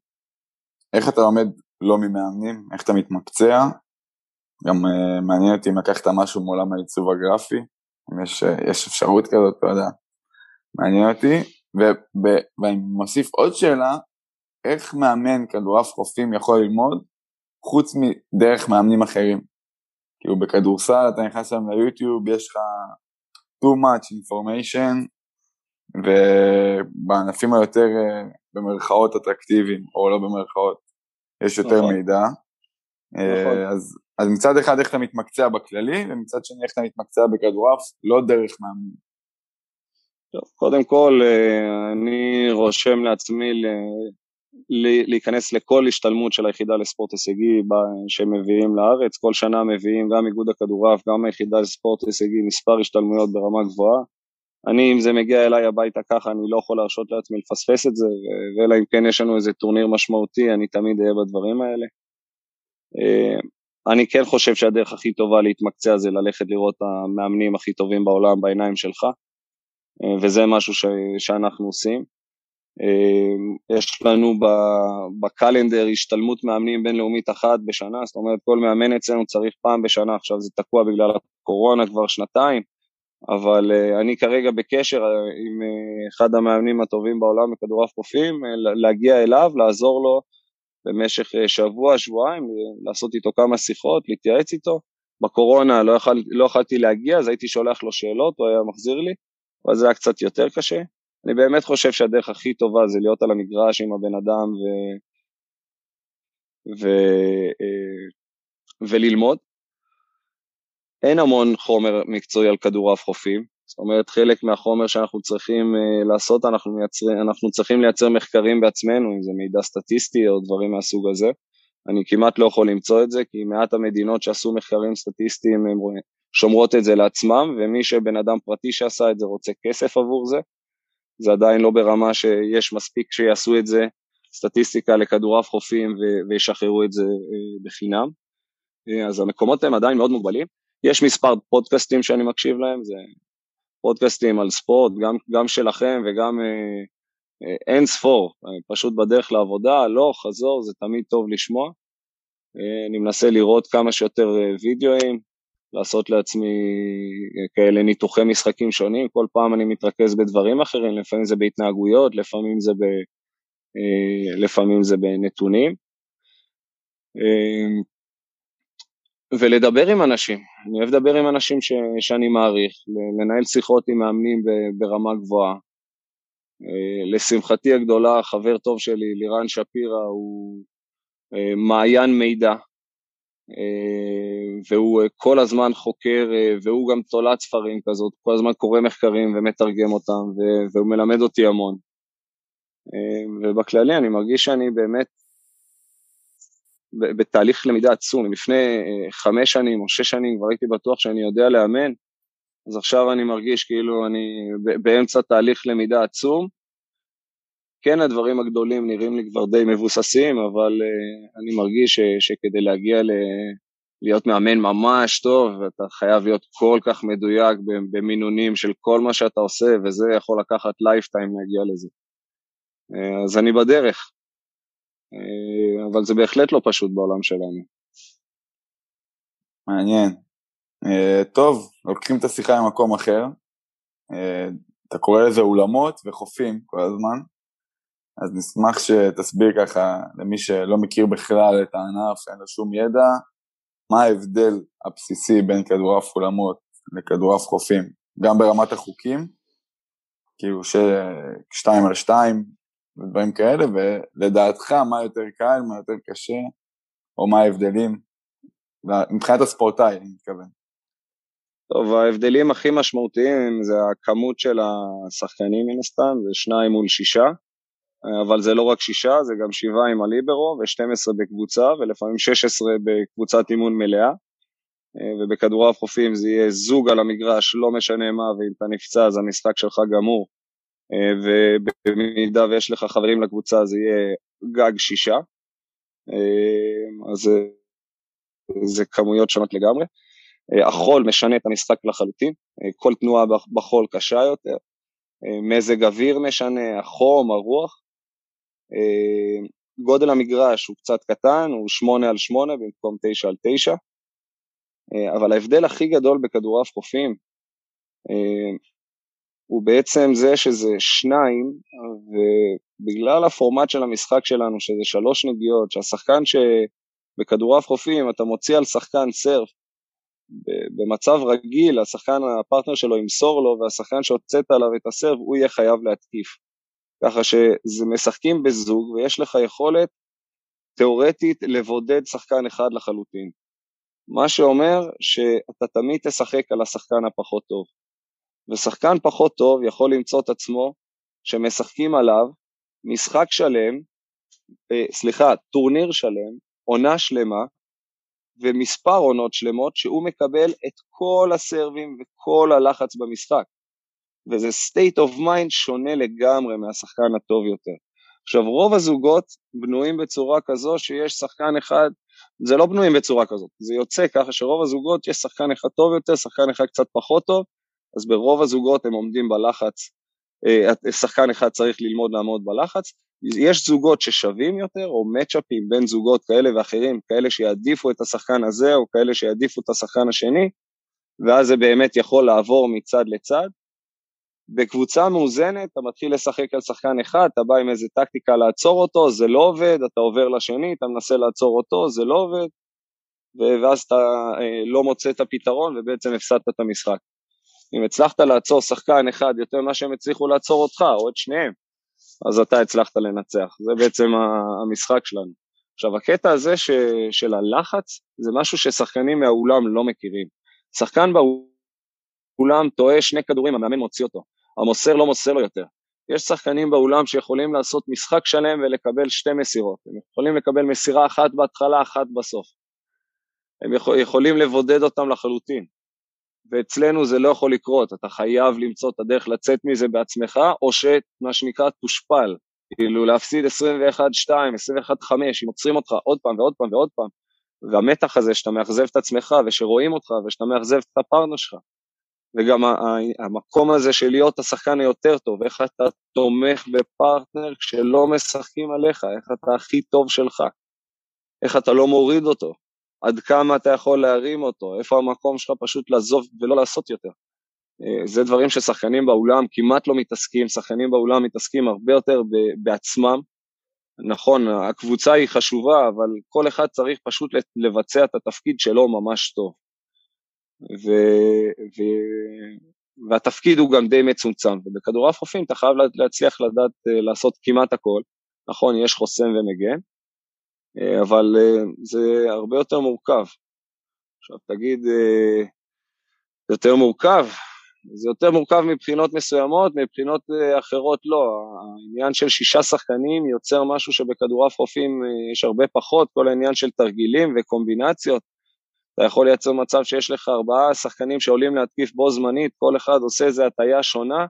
איך אתה לומד לא ממאמנים, איך אתה מתמקצע, גם מעניין אותי אם לקחת משהו מעולם העיצוב הגרפי, אם יש, יש אפשרות כזאת, אתה יודע, מעניין אותי. ואני מוסיף עוד שאלה, איך מאמן כדורעף חופים יכול ללמוד חוץ מדרך מאמנים אחרים? כאילו בכדורסל אתה נכנס היום ליוטיוב, יש לך too much information, ובענפים היותר אה, במרכאות אטרקטיביים, או לא במרכאות, יש יותר נכון. מידע. אה, נכון. אז, אז מצד אחד איך אתה מתמקצע בכללי, ומצד שני איך אתה מתמקצע בכדורעף, לא דרך מאמנים. טוב, קודם כל אה, אני רושם לעצמי להיכנס לכל השתלמות של היחידה לספורט הישגי שהם מביאים לארץ, כל שנה מביאים גם איגוד הכדורעף, גם היחידה לספורט הישגי, מספר השתלמויות ברמה גבוהה. אני, אם זה מגיע אליי הביתה ככה, אני לא יכול להרשות לעצמי לפספס את זה, ואלא אם כן יש לנו איזה טורניר משמעותי, אני תמיד אהיה בדברים האלה. אה, אני כן חושב שהדרך הכי טובה להתמקצע זה ללכת לראות את המאמנים הכי טובים בעולם בעיניים שלך. אה, וזה משהו ש, שאנחנו עושים. אה, יש לנו בקלנדר השתלמות מאמנים בינלאומית אחת בשנה, זאת אומרת כל מאמן אצלנו צריך פעם בשנה, עכשיו זה תקוע בגלל הקורונה כבר שנתיים, אבל אה, אני כרגע בקשר עם אחד המאמנים הטובים בעולם בכדורעף קופים, להגיע אליו, לעזור לו במשך שבוע, שבועיים, לעשות איתו כמה שיחות, להתייעץ איתו. בקורונה לא, יכול, לא להגיע, אז הייתי שולח לו שאלות, הוא היה מחזיר לי. אבל זה היה קצת יותר קשה. אני באמת חושב שהדרך הכי טובה זה להיות על המגרש עם הבן אדם ו... ו... אה, וללמוד. אין המון חומר מקצועי על כדורעף חופים, זאת אומרת חלק מהחומר שאנחנו צריכים uh, לעשות, אנחנו, מייצר, אנחנו צריכים לייצר מחקרים בעצמנו, אם זה מידע סטטיסטי או דברים מהסוג הזה. אני כמעט לא יכול למצוא את זה, כי מעט המדינות שעשו מחקרים סטטיסטיים הם שומרות את זה לעצמם, ומי שבן אדם פרטי שעשה את זה רוצה כסף עבור זה. זה עדיין לא ברמה שיש מספיק שיעשו את זה, סטטיסטיקה לכדורעף חופים וישחררו את זה אה, בחינם. אה, אז המקומות הם עדיין מאוד מוגבלים. יש מספר פודקאסטים שאני מקשיב להם, זה פודקאסטים על ספורט, גם, גם שלכם וגם אה, אין ספור, פשוט בדרך לעבודה, לא, חזור, זה תמיד טוב לשמוע. אני מנסה לראות כמה שיותר וידאוים, לעשות לעצמי כאלה ניתוחי משחקים שונים, כל פעם אני מתרכז בדברים אחרים, לפעמים זה בהתנהגויות, לפעמים זה, ב, לפעמים זה בנתונים. ולדבר עם אנשים, אני אוהב לדבר עם אנשים ש, שאני מעריך, לנהל שיחות עם מאמנים ברמה גבוהה. אה, לשמחתי הגדולה, חבר טוב שלי, לירן שפירא, הוא אה, מעיין מידע, אה, והוא כל הזמן חוקר, והוא גם תולעת ספרים כזאת, כל הזמן קורא מחקרים ומתרגם אותם, והוא מלמד אותי המון. ובכללי אני מרגיש שאני באמת בתהליך למידה עצום, לפני אה, חמש שנים או שש שנים כבר הייתי בטוח שאני יודע לאמן, אז עכשיו אני מרגיש כאילו אני באמצע תהליך למידה עצום. כן, הדברים הגדולים נראים לי כבר די מבוססים, אבל אה, אני מרגיש ש, שכדי להגיע ל, להיות מאמן ממש טוב, אתה חייב להיות כל כך מדויק במינונים של כל מה שאתה עושה, וזה יכול לקחת lifetime להגיע לזה. אה, אז אני בדרך, אה, אבל זה בהחלט לא פשוט בעולם שלנו. מעניין. אה, טוב, לוקחים את השיחה למקום אחר. אה, אתה קורא לזה אולמות וחופים כל הזמן, אז נשמח שתסביר ככה למי שלא מכיר בכלל את הענף, אין לו שום ידע, מה ההבדל הבסיסי בין כדורעף אולמות לכדורעף חופים, גם ברמת החוקים, כאילו ששתיים על שתיים, ודברים כאלה, ולדעתך מה יותר קל, מה יותר קשה, או מה ההבדלים, מבחינת הספורטאי, אני מתכוון. טוב, ההבדלים הכי משמעותיים זה הכמות של השחקנים מן הסתם, זה שניים מול שישה, אבל זה לא רק שישה, זה גם שבעה עם הליברו ו-12 בקבוצה, ולפעמים 16 בקבוצת אימון מלאה. ובכדורעף חופים זה יהיה זוג על המגרש, לא משנה מה, ואם אתה נפצע אז המשחק שלך גמור, אה, ובמידה ויש לך חברים לקבוצה זה יהיה גג שישה, אה, אז זה כמויות שונות לגמרי. אה, החול משנה את המשחק לחלוטין, כל תנועה בחול קשה יותר, מזג אוויר משנה, החום, הרוח. גודל המגרש הוא קצת קטן, הוא שמונה על שמונה במקום תשע על תשע, אבל ההבדל הכי גדול בכדורעף חופים הוא בעצם זה שזה שניים, ובגלל הפורמט של המשחק שלנו, שזה שלוש נגיעות, שהשחקן שבכדורעף חופים אתה מוציא על שחקן סרף, במצב רגיל השחקן, הפרטנר שלו ימסור לו, והשחקן שהוצאת עליו את הסרף, הוא יהיה חייב להתקיף. ככה שזה משחקים בזוג, ויש לך יכולת תיאורטית לבודד שחקן אחד לחלוטין. מה שאומר שאתה תמיד תשחק על השחקן הפחות טוב. ושחקן פחות טוב יכול למצוא את עצמו שמשחקים עליו משחק שלם, אה, סליחה, טורניר שלם, עונה שלמה, ומספר עונות שלמות שהוא מקבל את כל הסרבים וכל הלחץ במשחק. וזה state of mind שונה לגמרי מהשחקן הטוב יותר. עכשיו רוב הזוגות בנויים בצורה כזו שיש שחקן אחד, זה לא בנויים בצורה כזאת, זה יוצא ככה שרוב הזוגות יש שחקן אחד טוב יותר, שחקן אחד קצת פחות טוב, אז ברוב הזוגות הם עומדים בלחץ, אה, שחקן אחד צריך ללמוד לעמוד בלחץ, יש זוגות ששווים יותר, או מצ'אפים בין זוגות כאלה ואחרים, כאלה שיעדיפו את השחקן הזה, או כאלה שיעדיפו את השחקן השני, ואז זה באמת יכול לעבור מצד לצד. בקבוצה מאוזנת אתה מתחיל לשחק על שחקן אחד, אתה בא עם איזה טקטיקה לעצור אותו, זה לא עובד, אתה עובר לשני, אתה מנסה לעצור אותו, זה לא עובד, ואז אתה אה, לא מוצא את הפתרון ובעצם הפסדת את המשחק. אם הצלחת לעצור שחקן אחד יותר ממה שהם הצליחו לעצור אותך, או את שניהם, אז אתה הצלחת לנצח. זה בעצם המשחק שלנו. עכשיו, הקטע הזה ש, של הלחץ, זה משהו ששחקנים מהאולם לא מכירים. שחקן באולם טועה שני כדורים, המאמן מוציא אותו. המוסר לא מוסר לו יותר. יש שחקנים באולם שיכולים לעשות משחק שלם ולקבל שתי מסירות. הם יכולים לקבל מסירה אחת בהתחלה, אחת בסוף. הם יכול, יכולים לבודד אותם לחלוטין. ואצלנו זה לא יכול לקרות, אתה חייב למצוא את הדרך לצאת מזה בעצמך, או שמה שנקרא תושפל, כאילו להפסיד 21-2, 21-5, אם עוצרים אותך עוד פעם ועוד פעם ועוד פעם, והמתח הזה שאתה מאכזב את עצמך ושרואים אותך ושאתה מאכזב את הפרטנר שלך, וגם המקום הזה של להיות השחקן היותר טוב, איך אתה תומך בפרטנר כשלא משחקים עליך, איך אתה הכי טוב שלך, איך אתה לא מוריד אותו, עד כמה אתה יכול להרים אותו, איפה המקום שלך פשוט לעזוב ולא לעשות יותר. אה, זה דברים ששחקנים באולם כמעט לא מתעסקים, שחקנים באולם מתעסקים הרבה יותר בעצמם. נכון, הקבוצה היא חשובה, אבל כל אחד צריך פשוט לבצע את התפקיד שלו ממש טוב. ו, ו, והתפקיד הוא גם די מצומצם, ובכדורעף חופים אתה חייב להצליח לדעת אה, לעשות כמעט הכל. נכון, יש חוסם ומגן, אה, אבל זה הרבה יותר מורכב. עכשיו תגיד, יותר מורכב, זה יותר מורכב מבחינות מסוימות, מבחינות אה, אחרות לא. העניין של שישה שחקנים יוצר משהו שבכדורעף חופים אה, יש הרבה פחות, כל העניין של תרגילים וקומבינציות. אתה יכול לייצר מצב שיש לך ארבעה שחקנים שעולים להתקיף בו זמנית, כל אחד עושה איזה הטיה שונה,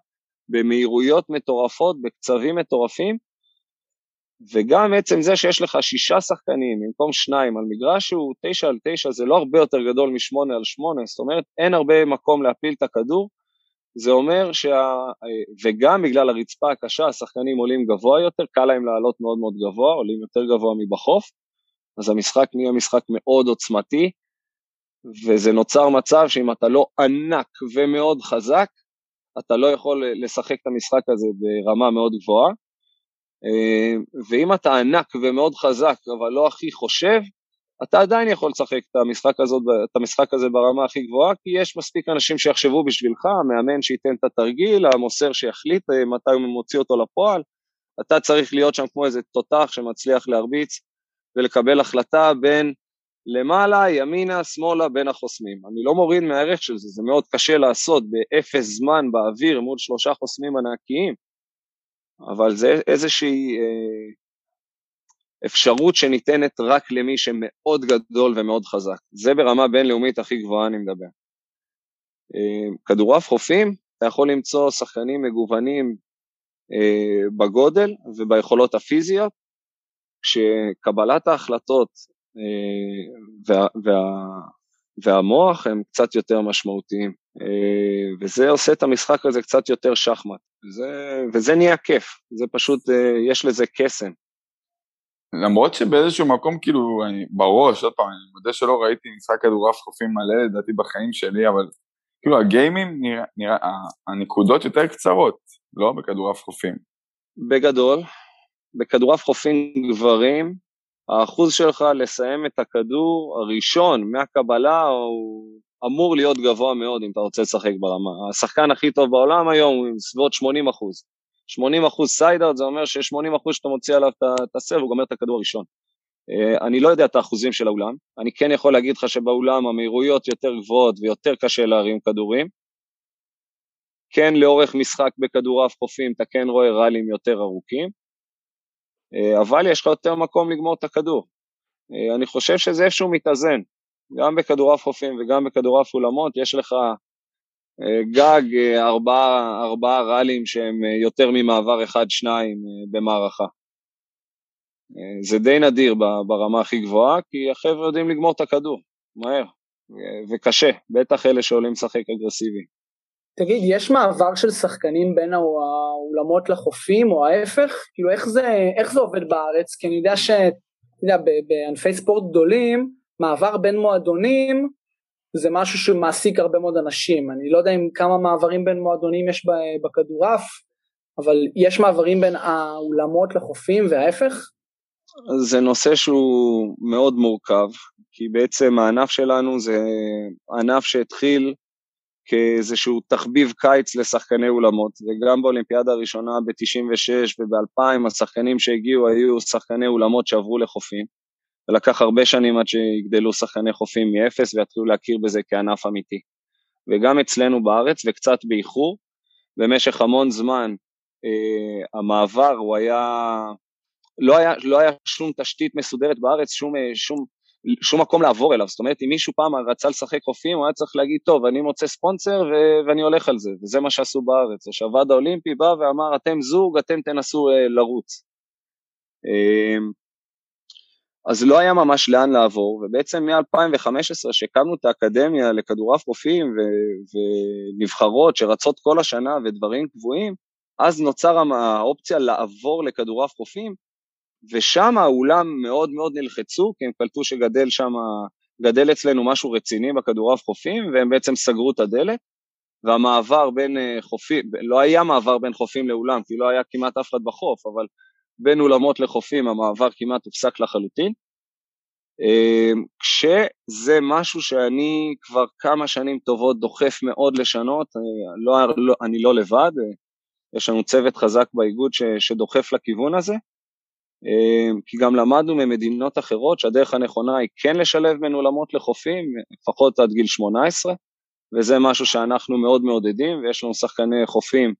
במהירויות מטורפות, בקצבים מטורפים, וגם עצם זה שיש לך שישה שחקנים במקום שניים על מגרש שהוא תשע על תשע זה לא הרבה יותר גדול משמונה על שמונה, זאת אומרת אין הרבה מקום להפיל את הכדור, זה אומר שה... וגם בגלל הרצפה הקשה השחקנים עולים גבוה יותר, קל להם לעלות מאוד מאוד גבוה, עולים יותר גבוה מבחוף, אז המשחק נהיה משחק מאוד עוצמתי, וזה נוצר מצב שאם אתה לא ענק ומאוד חזק, אתה לא יכול לשחק את המשחק הזה ברמה מאוד גבוהה, ואם אתה ענק ומאוד חזק אבל לא הכי חושב, אתה עדיין יכול לשחק את המשחק, הזאת, את המשחק הזה ברמה הכי גבוהה, כי יש מספיק אנשים שיחשבו בשבילך, המאמן שייתן את התרגיל, המוסר שיחליט אה, מתי הוא מוציא אותו לפועל, אתה צריך להיות שם כמו איזה תותח שמצליח להרביץ ולקבל החלטה בין למעלה, ימינה, שמאלה, בין החוסמים. אני לא מוריד מהערך של זה, זה מאוד קשה לעשות באפס זמן באוויר מול שלושה חוסמים ענקיים, אבל זה איזושהי אה, אפשרות שניתנת רק למי שמאוד גדול ומאוד חזק. זה ברמה בינלאומית הכי גבוהה אני מדבר. אה, כדורעף חופים, אתה יכול למצוא שחקנים מגוונים אה, בגודל וביכולות הפיזיות, כשקבלת ההחלטות וה, וה, והמוח הם קצת יותר משמעותיים, וזה עושה את המשחק הזה קצת יותר שחמט, וזה, וזה נהיה כיף, זה פשוט, יש לזה קסם. למרות שבאיזשהו מקום כאילו אני בראש, עוד פעם, אני מודה שלא ראיתי משחק כדורעף חופים מלא לדעתי בחיים שלי, אבל כאילו ה game ים, נראה, נראה, הנקודות יותר קצרות, לא בכדורעף חופים. בגדול, בכדורעף חופים גברים, האחוז שלך לסיים את הכדור הראשון מהקבלה הוא אמור להיות גבוה מאוד אם אתה רוצה לשחק ברמה. השחקן הכי טוב בעולם היום הוא עם סביבות 80 אחוז. 80 אחוז side-out זה אומר ש-80 אחוז שאתה מוציא עליו את ה serve הוא גומר את הכדור הראשון. אה, אני לא יודע את האחוזים של האולם, אני כן יכול להגיד לך שבאולם המהירויות יותר גבוהות ויותר קשה להרים כדורים. כן לאורך משחק בכדורעף חופים אתה כן רואה ראלים יותר ארוכים, אבל יש לך יותר מקום לגמור את הכדור. אה, אני חושב שזה איפשהו מתאזן, גם בכדורעף חופים וגם בכדורעף אולמות יש לך גג אה, ארבעה, ארבעה ראלים שהם אה, יותר ממעבר אחד-שניים אה, במערכה. זה די נדיר ברמה הכי גבוהה, כי החבר'ה יודעים לגמור את הכדור, מהר, וקשה, בטח אלה שעולים לשחק אגרסיבי. תגיד, יש מעבר של שחקנים בין האולמות לחופים, או ההפך? כאילו, איך זה, איך זה עובד בארץ? כי אני יודע ש... אתה יודע, בענפי ספורט גדולים, מעבר בין מועדונים זה משהו שמעסיק הרבה מאוד אנשים, אני לא יודע אם כמה מעברים בין מועדונים יש בכדורעף, אבל יש מעברים בין האולמות לחופים וההפך? זה נושא שהוא מאוד מורכב, כי בעצם הענף שלנו זה ענף שהתחיל כאיזשהו תחביב קיץ לשחקני אולמות, וגם באולימפיאדה הראשונה ב-96 וב-2000 השחקנים שהגיעו היו שחקני אולמות שעברו לחופים. ולקח הרבה שנים עד שיגדלו שחקני חופים מאפס ויתחילו להכיר בזה כענף אמיתי. וגם אצלנו בארץ, וקצת באיחור, במשך המון זמן אה, המעבר הוא היה, לא היה, לא היה שום תשתית מסודרת בארץ, שום, אה, שום, שום מקום לעבור אליו, זאת אומרת אם מישהו פעם רצה לשחק חופים הוא היה צריך להגיד טוב אני מוצא ספונסר ו- ואני הולך על זה. וזה מה שעשו בארץ, עכשיו הוועד האולימפי בא ואמר אתם זוג אתם תנסו אה, לרוץ. אה, אז לא היה ממש לאן לעבור, ובעצם מ-2015 שהקמנו את האקדמיה לכדורעף רופאים ו- ונבחרות שרצות כל השנה ודברים קבועים, אז נוצר האופציה לעבור לכדורעף רופאים, ושם האולם מאוד מאוד נלחצו, כי הם קלטו שגדל שם, גדל אצלנו משהו רציני בכדורעף חופים, והם בעצם סגרו את הדלת, והמעבר בין אה, חופים, לא היה מעבר בין חופים לאולם, כי לא היה כמעט אף אחד בחוף, אבל בין אולמות לחופים המעבר כמעט הופסק לחלוטין. אה, כשזה משהו שאני כבר כמה שנים טובות דוחף מאוד לשנות, אה, לא, לא, אני לא לבד, יש לנו צוות חזק באיגוד ש, שדוחף לכיוון הזה, כי גם למדנו ממדינות אחרות שהדרך הנכונה היא כן לשלב בין אולמות לחופים, לפחות עד גיל 18, וזה משהו שאנחנו מאוד מעודדים, ויש לנו שחקני חופים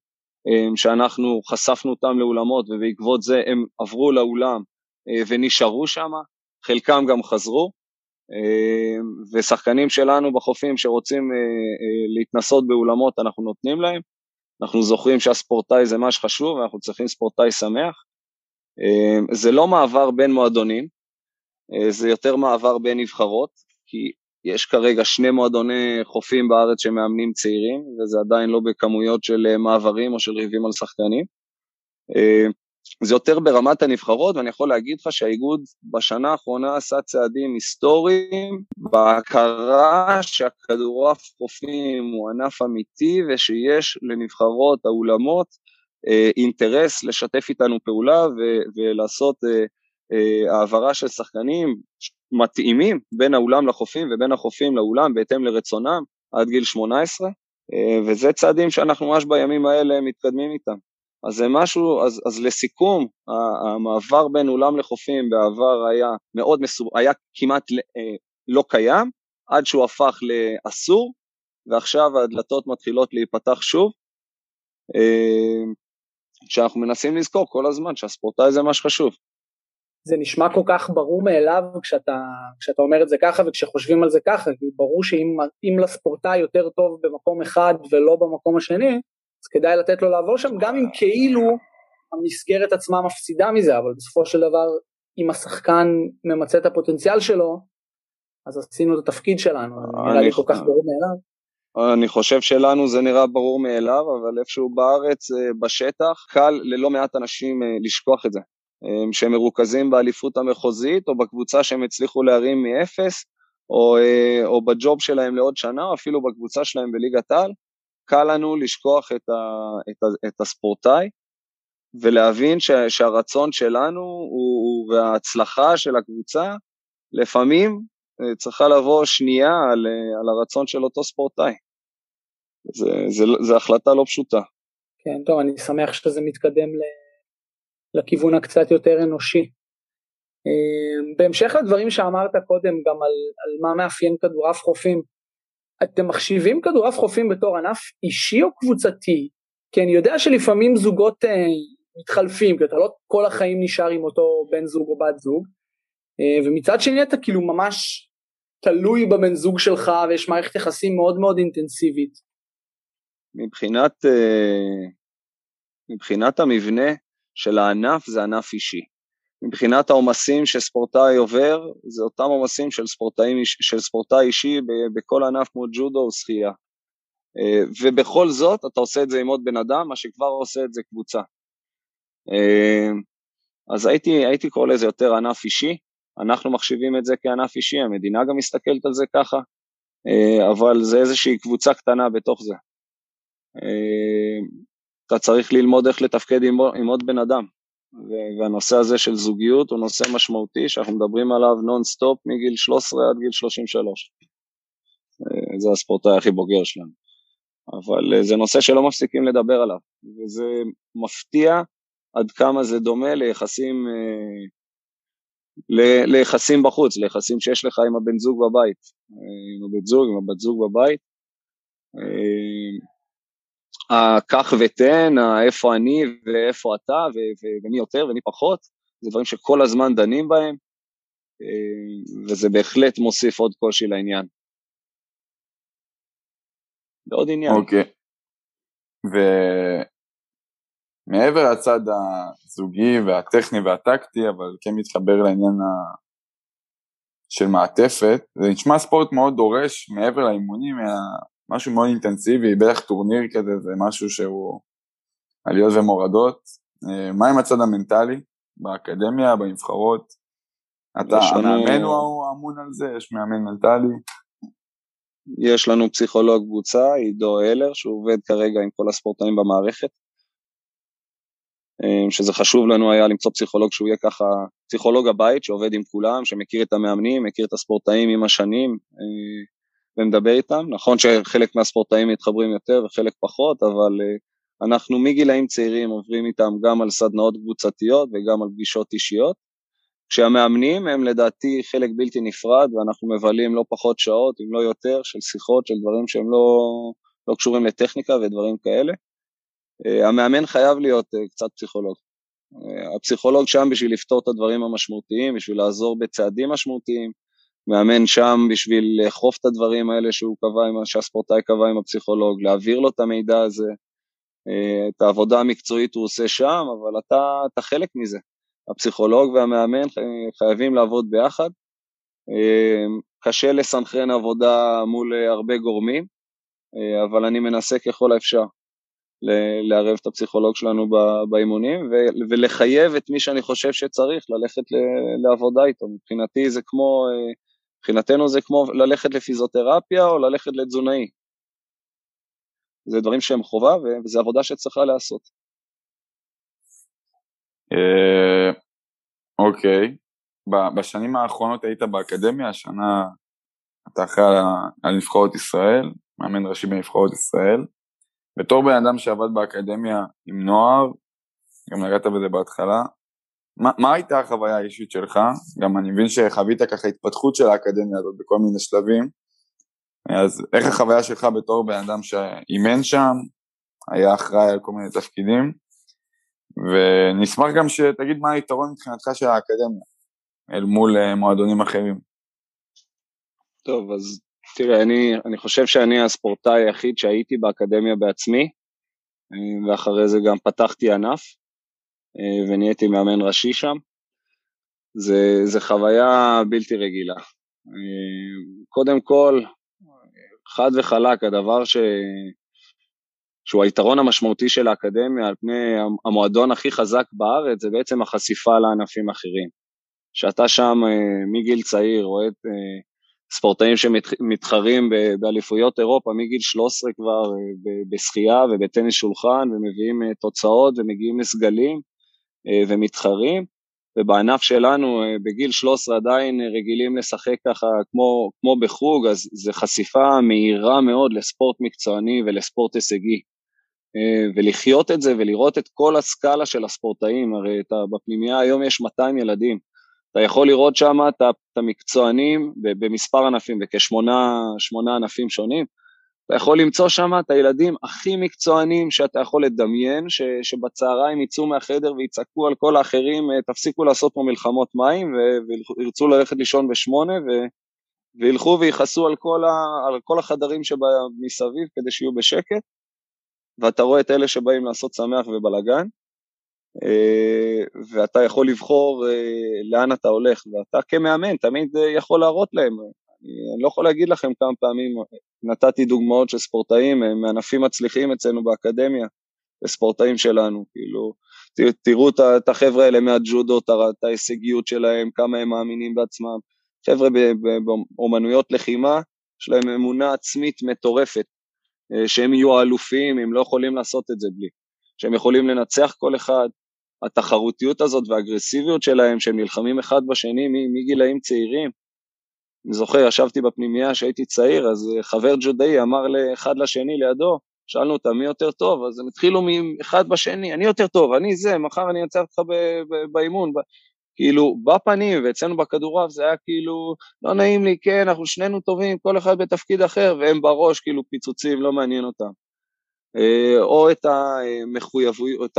אה, שאנחנו חשפנו אותם לאולמות, ובעקבות זה הם עברו לאולם אה, ונשארו שם, חלקם גם חזרו, אה, ושחקנים שלנו בחופים שרוצים להתנסות באולמות, אנחנו נותנים להם. אנחנו זוכרים שהספורטאי זה מה שחשוב, ואנחנו צריכים ספורטאי שמח. זה לא מעבר בין מועדונים, זה יותר מעבר בין נבחרות, כי יש כרגע שני מועדוני חופים בארץ שמאמנים צעירים, וזה עדיין לא בכמויות של אה, מעברים או של ריבים על שחקנים. אה, זה יותר ברמת הנבחרות, ואני יכול להגיד לך שהאיגוד בשנה האחרונה עשה צעדים היסטוריים בהכרה שהכדורעף חופים הוא ענף אמיתי ושיש לנבחרות האולמות אה, אינטרס לשתף איתנו פעולה ו- ולעשות אה, אה, העברה של שחקנים מתאימים בין האולם לחופים ובין החופים לאולם בהתאם לרצונם עד גיל 18, אה, וזה צעדים שאנחנו ממש בימים האלה מתקדמים איתם. אז זה משהו, אז, אז לסיכום, המעבר בין אולם לחופים בעבר היה מאוד מסור, היה כמעט אה, לא קיים, עד שהוא הפך לאסור, ועכשיו הדלתות מתחילות להיפתח שוב. שאנחנו מנסים לזכור כל הזמן שהספורטאי זה מה שחשוב. זה נשמע כל כך ברור מאליו כשאתה, כשאתה אומר את זה ככה וכשחושבים על זה ככה, כי ברור שאם לספורטאי יותר טוב במקום אחד ולא במקום השני, אז כדאי לתת לו לעבור שם, גם אם כאילו המסגרת עצמה מפסידה מזה, אבל בסופו של דבר, אם השחקן ממצה את הפוטנציאל שלו, אז עשינו את התפקיד שלנו, נראה לי כל כך ברור מאליו. אני חושב שלנו זה נראה ברור מאליו, אבל איפשהו בארץ, אה, בשטח, קל ללא מעט אנשים אה, לשכוח את זה. אה, שהם מרוכזים באליפות המחוזית, או בקבוצה שהם הצליחו להרים מאפס, או, או בג'וב שלהם לעוד שנה, או אפילו בקבוצה שלהם בליגת העל, קל לנו לשכוח את, ה, את, ה, את הספורטאי, ולהבין ש, שהרצון שלנו הוא, הוא, וההצלחה של הקבוצה, לפעמים צריכה לבוא שנייה על, על הרצון של אותו ספורטאי. זו החלטה לא פשוטה. כן, טוב, אני שמח שזה מתקדם. לכיוון הקצת יותר אנושי. אמ, בהמשך לדברים שאמרת קודם גם על, על מה מאפיין כדורעף חופים, אתם מחשיבים כדורעף חופים בתור ענף אישי או קבוצתי? כי אני יודע שלפעמים זוגות אה, מתחלפים, כי אתה לא כל החיים נשאר עם אותו בן זוג או בת זוג, אה, ומצד שני אתה כאילו ממש תלוי בבן זוג שלך ויש מערכת יחסים מאוד מאוד אינטנסיבית. מבחינת, אה, מבחינת המבנה, של הענף זה ענף אישי. מבחינת העומסים שספורטאי עובר, זה אותם עומסים של, של ספורטאי אישי בכל ענף כמו ג'ודו או שחייה. אה, ובכל זאת, אתה עושה את זה עם עוד בן אדם, מה שכבר עושה את זה קבוצה. אה, אז הייתי, הייתי קורא לזה יותר ענף אישי, אנחנו מחשיבים את זה כענף אישי, המדינה גם מסתכלת על זה ככה, אה, אבל זה איזושהי קבוצה קטנה בתוך זה. אתה צריך ללמוד איך לתפקד עם, עם עוד בן אדם. והנושא הזה של זוגיות הוא נושא משמעותי שאנחנו מדברים עליו נונסטופ מגיל 13 עד גיל 33. אה, זה הספורטאי הכי בוגר שלנו. אבל אה, זה נושא שלא מפסיקים לדבר עליו, וזה מפתיע עד כמה זה דומה ליחסים, אה, ליחסים בחוץ, ליחסים שיש לך עם הבן זוג בבית, עם הבן זוג, עם הבת זוג בבית. הקח ותן, איפה אני ואיפה אתה ומי יותר ומי פחות, זה דברים שכל הזמן דנים בהם, אה, וזה בהחלט מוסיף עוד קושי לעניין. ועוד עניין. אוקיי. ומעבר לצד הזוגי והטכני והטקטי, אבל כן מתחבר לעניין של מעטפת, זה נשמע ספורט מאוד דורש מעבר לאימונים, משהו מאוד אינטנסיבי, בטח טורניר כזה, זה משהו שהוא עליות ומורדות. אה, מה עם הצד המנטלי באקדמיה, בנבחרות? אתה, המאמן הוא אמון על זה? יש מאמן מנטלי? יש לנו פסיכולוג קבוצה, עידו אלר, שהוא עובד כרגע עם כל הספורטאים במערכת. אה, שזה חשוב לנו היה למצוא פסיכולוג שהוא יהיה ככה, פסיכולוג הבית שעובד עם כולם, שמכיר את המאמנים, מכיר את הספורטאים עם השנים אה, ומדבר איתם. נכון שחלק מהספורטאים מתחברים יותר וחלק פחות, אבל אה, אנחנו מגילאים צעירים עוברים איתם גם על סדנאות קבוצתיות וגם על פגישות אישיות. כשהמאמנים הם לדעתי חלק בלתי נפרד ואנחנו מבלים לא פחות שעות, אם לא יותר, של שיחות, של דברים שהם לא, לא קשורים לטכניקה ודברים כאלה. אה, המאמן חייב להיות אה, קצת פסיכולוג. אה, הפסיכולוג שם בשביל לפתור את הדברים המשמעותיים, בשביל לעזור בצעדים משמעותיים, מאמן שם בשביל לאכוף את הדברים האלה שהוא קבע, שהספורטאי קבע עם הפסיכולוג, להעביר לו את המידע הזה, את העבודה המקצועית הוא עושה שם, אבל אתה, אתה חלק מזה. הפסיכולוג והמאמן חייבים לעבוד ביחד. קשה לסנכרן עבודה מול הרבה גורמים, אבל אני מנסה ככל האפשר. לערב את הפסיכולוג שלנו באימונים ולחייב את מי שאני חושב שצריך ללכת לעבודה איתו. מבחינתי זה כמו, מבחינתנו זה כמו ללכת לפיזיותרפיה או ללכת לתזונאי. זה דברים שהם חובה וזו עבודה שצריכה להיעשות. אה, אוקיי, בשנים האחרונות היית באקדמיה, השנה אתה אחראי על נבחרות ישראל, מאמן ראשי בנבחרות ישראל. בתור בן אדם שעבד באקדמיה עם נוער, גם נגעת בזה בהתחלה, מה, מה הייתה החוויה האישית שלך? גם אני מבין שחווית ככה התפתחות של האקדמיה הזאת בכל מיני שלבים, אז איך החוויה שלך בתור בן אדם שאימן שם, היה אחראי על כל מיני תפקידים, ונשמח גם שתגיד מה היתרון מבחינתך של האקדמיה אל מול אה, מועדונים אחרים. טוב, אז תראה, אני, אני חושב שאני הספורטאי היחיד שהייתי באקדמיה בעצמי, אה, ואחרי זה גם פתחתי ענף, אה, ונהייתי מאמן ראשי שם. זה, זה חוויה בלתי רגילה. אה, קודם כל, חד וחלק, הדבר ש... שהוא היתרון המשמעותי של האקדמיה על פני המועדון הכי חזק בארץ, זה בעצם החשיפה לענפים אחרים. שאתה שם מגיל צעיר רואה את ספורטאים שמתחרים באליפויות אירופה מגיל 13 כבר אה, בשחייה ובטניס שולחן ומביאים אה, תוצאות ומגיעים לסגלים אה, ומתחרים. ובענף שלנו בגיל 13 עדיין רגילים לשחק ככה כמו, כמו בחוג אז זו חשיפה מהירה מאוד לספורט מקצועני ולספורט הישגי. ולחיות את זה ולראות את כל הסקאלה של הספורטאים, הרי בפנימייה היום יש 200 ילדים, אתה יכול לראות שם את המקצוענים במספר ענפים, בכשמונה ענפים שונים, אתה יכול למצוא שם את הילדים הכי מקצוענים שאתה יכול לדמיין, ש, שבצהריים יצאו מהחדר ויצעקו על כל האחרים, אה, תפסיקו לעשות פה מלחמות מים, וירצו ללכת לישון בשמונה, ו, וילכו ויכעסו על, על כל החדרים שמסביב כדי שיהיו בשקט, ואתה רואה את אלה שבאים לעשות שמח ובלאגן, ואתה יכול לבחור אה, לאן אתה הולך, ואתה כמאמן תמיד אה, יכול להראות להם. אני לא יכול להגיד לכם כמה פעמים נתתי דוגמאות של ספורטאים מענפים מצליחים אצלנו באקדמיה, לספורטאים שלנו, כאילו, תראו את החבר'ה האלה מהג'ודו, את ההישגיות שלהם, כמה הם מאמינים בעצמם. חבר'ה באומנויות לחימה, יש להם אמונה עצמית מטורפת, שהם יהיו האלופים, הם לא יכולים לעשות את זה בלי. שהם יכולים לנצח כל אחד, התחרותיות הזאת והאגרסיביות שלהם, שהם נלחמים אחד בשני מגילאים צעירים. אני זוכר, ישבתי בפנימייה כשהייתי צעיר, אז חבר ג'ודאי אמר לאחד לשני לידו, שאלנו אותם מי יותר טוב, אז הם התחילו מאחד בשני, אני יותר טוב, אני זה, מחר אני אנצח אותך באימון. כאילו, בפנים, ואצלנו בכדורעף זה היה כאילו, לא נעים לי, כן, אנחנו שנינו טובים, כל אחד בתפקיד אחר, והם בראש, כאילו, פיצוצים, לא מעניין אותם. אה, או את המחויבות,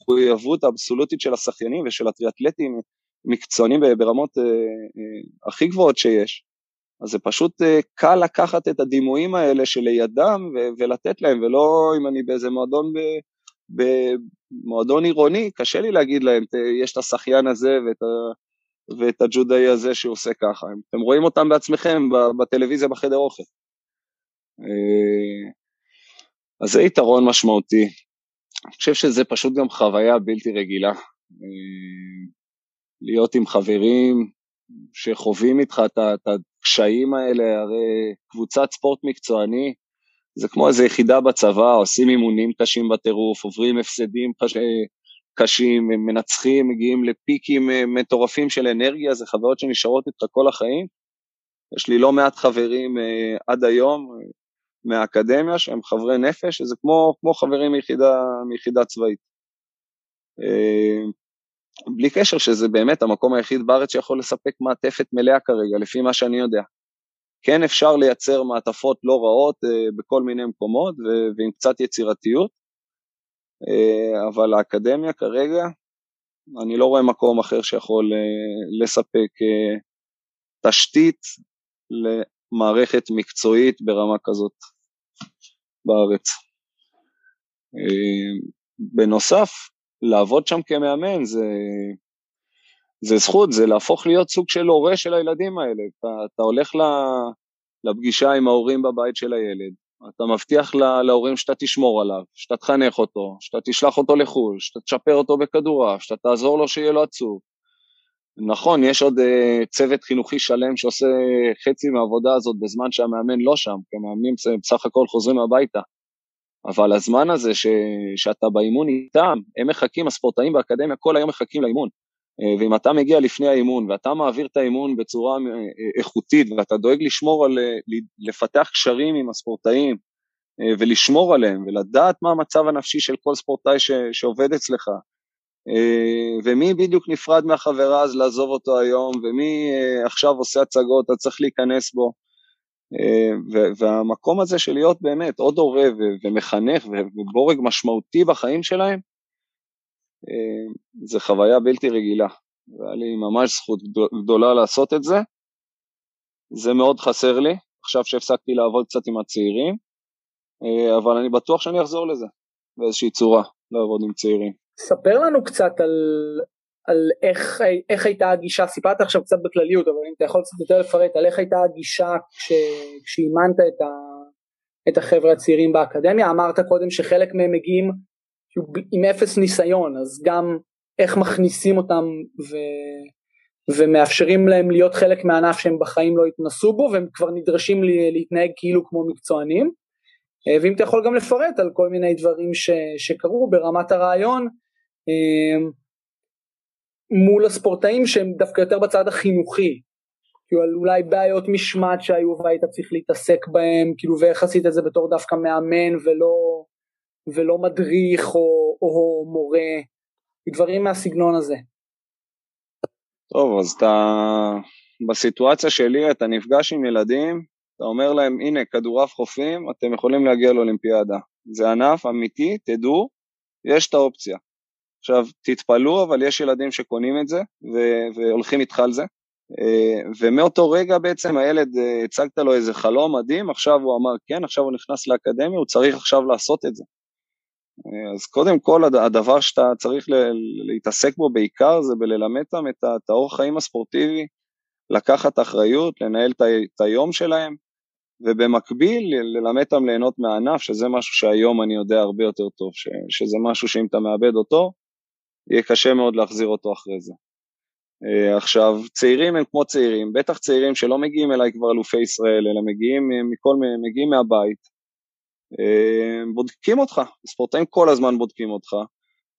המחויבות האבסולוטית של השחיינים ושל הטריאטלטים מקצוענים ברמות אה, אה, הכי גבוהות שיש. אז זה פשוט אה, קל לקחת את הדימויים האלה שלידם ו- ולתת להם, ולא אם אני באיזה מועדון, ב- במועדון עירוני, קשה לי להגיד להם, יש את השחיין הזה ואת ואת הג'ודאי הזה שהוא עושה ככה. אתם רואים אותם בעצמכם בטלוויזיה בחדר אוכל. אה, אז זה יתרון משמעותי. אני חושב שזה פשוט גם חוויה בלתי רגילה. אה, להיות עם חברים שחווים איתך את הקשיים האלה, הרי קבוצת ספורט מקצועני זה כמו איזו יחידה בצבא, עושים אימונים קשים בטירוף, עוברים הפסדים קשים, מנצחים, מגיעים לפיקים אה, מטורפים של אנרגיה, זה חוויות שנשארות איתך כל החיים. יש לי לא מעט חברים אה, עד היום אה, מהאקדמיה שהם חברי נפש, שזה כמו, כמו חברים מיחידה, מיחידה צבאית. בלי קשר שזה באמת המקום היחיד בארץ שיכול לספק מעטפת מלאה כרגע, לפי מה שאני יודע. כן אפשר לייצר מעטפות לא רעות בכל מיני מקומות ועם קצת יצירתיות, אה, אבל האקדמיה כרגע, אני לא רואה מקום אחר שיכול אה, לספק אה, תשתית למערכת מקצועית ברמה כזאת בארץ. בנוסף, לעבוד שם כמאמן זה, זה זכות, זה להפוך להיות סוג של הורה של הילדים האלה. אתה, אתה הולך לפגישה עם ההורים בבית של הילד, אתה מבטיח לה, להורים שאתה תשמור עליו, שאתה תחנך אותו, שאתה תשלח אותו לחו"ל, שאתה תשפר אותו בכדורעף, שאתה תעזור לו שיהיה לו עצוב. נכון, יש עוד uh, צוות חינוכי שלם שעושה חצי מהעבודה הזאת בזמן שהמאמן לא שם, כי המאמנים בסך הכל חוזרים הביתה. אבל הזמן הזה ש, שאתה באימון איתם, הם מחכים, הספורטאים באקדמיה כל היום מחכים לאימון. אה, ואם אתה מגיע לפני האימון ואתה מעביר את האימון בצורה אה, איכותית ואתה דואג לשמור על, אה, לפתח קשרים עם הספורטאים ולשמור עליהם ולדעת מה המצב הנפשי של כל ספורטאי ש, שעובד אצלך ומי בדיוק נפרד מהחברה אז לעזוב אותו היום ומי עכשיו עושה הצגות, אתה צריך להיכנס בו והמקום הזה של להיות באמת עוד הורה ומחנך ובורג משמעותי בחיים שלהם אה, זה חוויה בלתי רגילה, והיה לי ממש זכות גדולה לעשות את זה. זה מאוד חסר לי, עכשיו שהפסקתי לעבוד קצת עם הצעירים, אה, אבל אני בטוח שאני אחזור לזה באיזושהי צורה, לעבוד עם צעירים. ספר לנו קצת על, על איך, איך הייתה הגישה, סיפרת עכשיו קצת בכלליות, אבל אם אתה יכול קצת יותר לפרט על איך הייתה הגישה כש, כשאימנת את, את החבר'ה הצעירים באקדמיה, אמרת קודם שחלק מהם מגיעים עם אפס ניסיון אז גם איך מכניסים אותם ו... ומאפשרים להם להיות חלק מהענף שהם בחיים לא התנסו בו והם כבר נדרשים להתנהג כאילו כמו מקצוענים. אה, ואם אתה יכול גם לפרט על כל מיני דברים ש... שקרו ברמת הרעיון מול הספורטאים שהם דווקא יותר בצד החינוכי כאילו אולי בעיות משמעת שהיו והיית צריך להתעסק בהם כאילו ואיך עשית את זה בתור דווקא מאמן ולא ולא מדריך או, או מורה, דברים מהסגנון הזה. טוב, אז אתה, בסיטואציה שלי אתה נפגש עם ילדים, אתה אומר להם, הנה, כדורעף חופים, אתם יכולים להגיע לאולימפיאדה. זה ענף אמיתי, תדעו, יש את האופציה. עכשיו, תתפלאו, אבל יש ילדים שקונים את זה ו- והולכים איתך על זה. אה, ומאותו רגע בעצם הילד, אה, הצגת לו איזה חלום מדהים, עכשיו הוא אמר כן, עכשיו הוא נכנס לאקדמיה, הוא צריך עכשיו לעשות את זה. אז קודם כל הדבר שאתה צריך להתעסק בו בעיקר זה בללמד אותם את האורח חיים הספורטיבי, לקחת אחריות, לנהל את היום שלהם, ובמקביל ללמד אותם ליהנות מהענף, שזה משהו שהיום אני יודע הרבה יותר טוב, ש, שזה משהו שאם אתה מאבד אותו, יהיה קשה מאוד להחזיר אותו אחרי זה. אה, עכשיו, צעירים הם כמו צעירים, בטח צעירים שלא מגיעים אליי כבר אלופי ישראל, אלא מגיעים, מכל, מגיעים מהבית, אה, בודקים אותך, ספורטאים כל הזמן בודקים אותך,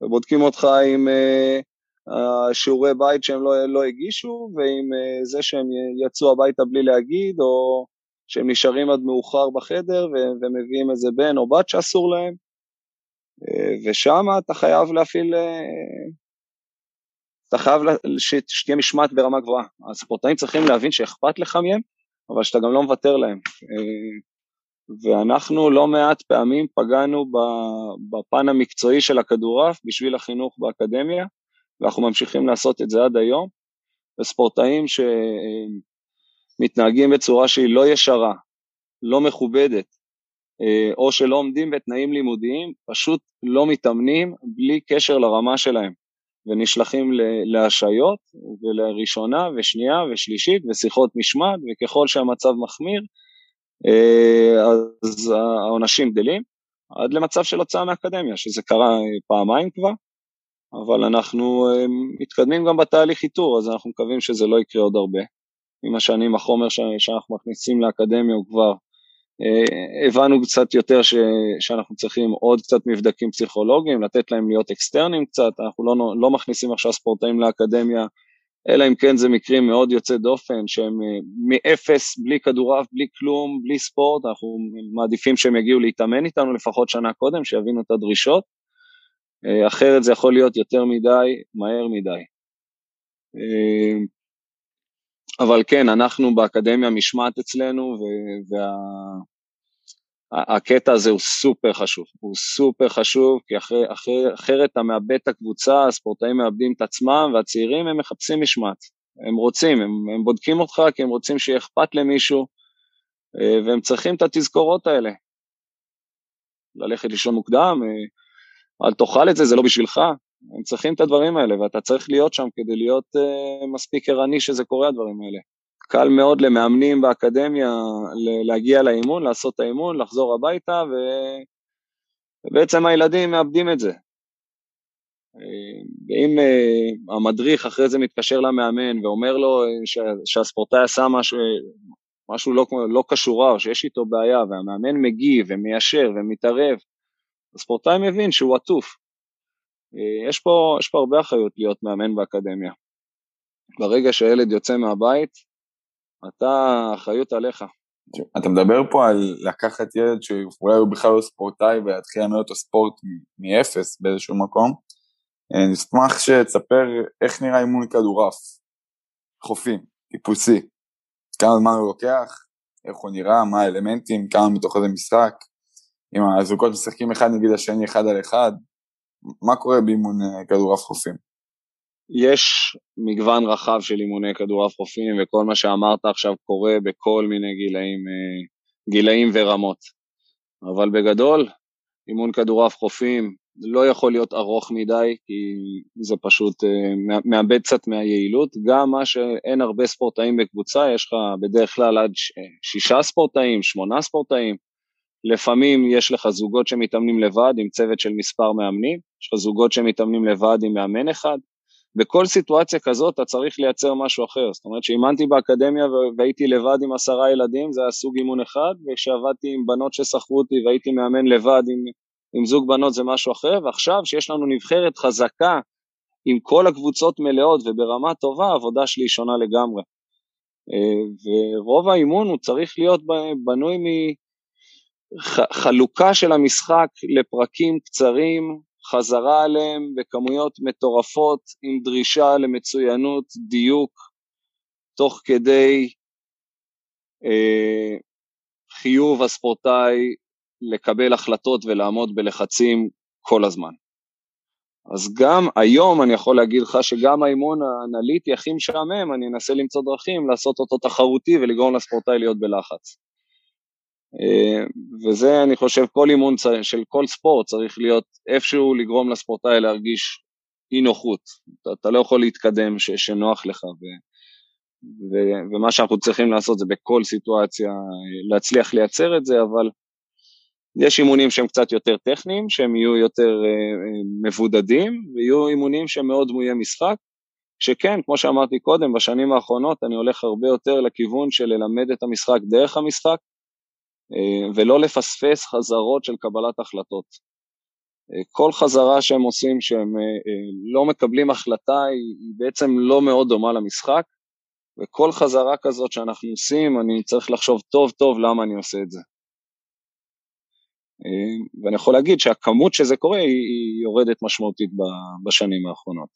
ובודקים אותך עם אה, שיעורי בית שהם לא, לא הגישו, ועם אה, זה שהם יצאו הביתה בלי להגיד, או שהם נשארים עד מאוחר בחדר ומביאים איזה בן או בת שאסור להם, ושם אתה חייב להפעיל, אתה חייב שתהיה משמעת ברמה גבוהה. הספורטאים צריכים להבין שאכפת לך מהם, אבל שאתה גם לא מוותר להם. ואנחנו לא מעט פעמים פגענו בפן המקצועי של הכדורעף בשביל החינוך באקדמיה, ואנחנו ממשיכים לעשות את זה עד היום, וספורטאים שמתנהגים בצורה שהיא לא ישרה, לא מכובדת, אה, או שלא עומדים בתנאים לימודיים, פשוט לא מתאמנים בלי קשר לרמה שלהם. ונשלחים להשעיות ולראשונה ושנייה ושלישית ושיחות משמעת וככל שהמצב מחמיר אה, אז העונשים גדלים עד למצב של הוצאה מהאקדמיה שזה קרה פעמיים כבר אבל אנחנו אה, מתקדמים גם בתהליך איתור אז אנחנו מקווים שזה לא יקרה עוד הרבה עם השנים החומר שאנחנו מכניסים לאקדמיה הוא כבר אה, הבנו קצת יותר ש, שאנחנו צריכים עוד קצת מבדקים פסיכולוגיים, לתת להם להיות אקסטרנים קצת, אנחנו לא, לא מכניסים עכשיו ספורטאים לאקדמיה, אלא אם כן זה מקרים מאוד יוצאי דופן, שהם אה, מאפס, בלי כדורעף, בלי כלום, בלי ספורט, אנחנו מעדיפים שהם יגיעו להתאמן איתנו לפחות שנה קודם, שיבינו את הדרישות, אה, אחרת זה יכול להיות יותר מדי, מהר מדי. אבל כן, אנחנו באקדמיה משמעת אצלנו, וה... הקטע הזה הוא סופר חשוב, הוא סופר חשוב, כי אחרי, אחרי, אחרת אתה מאבד את הקבוצה, הספורטאים מאבדים את עצמם, והצעירים הם מחפשים משמעת, הם רוצים, הם, הם בודקים אותך כי הם רוצים שיהיה אכפת למישהו, אה, והם צריכים את התזכורות האלה. ללכת לישון מוקדם, אה, אל תאכל את זה, זה לא בשבילך, הם צריכים את הדברים האלה, ואתה צריך להיות שם כדי להיות uh, מספיק ערני שזה קורה הדברים האלה. קל מאוד למאמנים באקדמיה להגיע לאימון, לעשות את האימון, לחזור הביתה, ו... ובעצם הילדים מאבדים את זה. ואם uh, המדריך אחרי זה מתקשר למאמן ואומר לו ש... שהספורטאי עשה משהו, משהו לא, לא קשורה או שיש איתו בעיה, והמאמן מגיב ומיישר ומתערב, הספורטאי מבין שהוא עטוף. אה, יש פה, יש פה הרבה אחריות להיות מאמן באקדמיה. ברגע שהילד יוצא מהבית, אתה, אחריות עליך. אתה מדבר פה על לקחת ילד שאולי הוא בכלל לא ספורטאי ולהתחיל ללמד אותו ספורט מאפס באיזשהו מקום. אה, נשמח שתספר איך נראה אימון כדורעף, חופים, טיפוסי, כמה זמן הוא לוקח, איך הוא נראה, מה האלמנטים, כמה מתוך איזה משחק, אם הזוגות משחקים אחד נגיד השני אחד על אחד, מה קורה באימון אה, כדורעף חופים? יש מגוון רחב של אימוני כדורעף חופים וכל מה שאמרת עכשיו קורה בכל מיני גילאים, אה, גילאים ורמות. אבל בגדול, אימון כדורעף חופים לא יכול להיות ארוך מדי, כי זה פשוט אה, מאבד קצת מהיעילות. גם מה שאין הרבה ספורטאים בקבוצה, יש לך בדרך כלל עד שישה ספורטאים, שמונה ספורטאים. לפעמים יש לך זוגות שמתאמנים לבד עם צוות של מספר מאמנים, יש לך זוגות שמתאמנים לבד עם מאמן אחד. בכל סיטואציה כזאת אתה צריך לייצר משהו אחר. זאת אומרת שאימנתי באקדמיה והייתי לבד עם עשרה ילדים, זה היה סוג אימון אחד, וכשעבדתי עם בנות ששכרו אותי והייתי מאמן לבד עם, עם זוג בנות זה משהו אחר, ועכשיו שיש לנו נבחרת חזקה עם כל הקבוצות מלאות וברמה טובה, העבודה שלי היא שונה לגמרי. אה, ורוב האימון הוא צריך להיות בנוי מחלוקה של המשחק לפרקים קצרים, חזרה עליהם בכמויות מטורפות עם דרישה למצוינות, דיוק, תוך כדי אה, חיוב הספורטאי לקבל החלטות ולעמוד בלחצים כל הזמן. אז גם היום אני יכול להגיד לך שגם האימון האנליטי הכי משעמם, אני אנסה למצוא דרכים לעשות אותו תחרותי ולגרום לספורטאי להיות בלחץ. אה, וזה אני חושב כל אימון של כל ספורט צריך להיות איפשהו לגרום לספורטאי להרגיש אי נוחות, אתה, אתה לא יכול להתקדם ש, שנוח לך ו, ו, ומה שאנחנו צריכים לעשות זה בכל סיטואציה להצליח לייצר את זה אבל יש אימונים שהם קצת יותר טכניים, שהם יהיו יותר אה, אה, מבודדים ויהיו אימונים שהם מאוד דמויי משחק שכן, כמו שאמרתי קודם, בשנים האחרונות אני הולך הרבה יותר לכיוון של ללמד את המשחק דרך המשחק, אה, ולא לפספס חזרות של קבלת החלטות. אה, כל חזרה שהם עושים שהם אה, לא מקבלים החלטה היא בעצם לא מאוד דומה למשחק, וכל חזרה כזאת שאנחנו עושים, אני צריך לחשוב טוב טוב למה אני עושה את זה. ואני יכול להגיד שהכמות שזה קורה היא יורדת משמעותית בשנים האחרונות.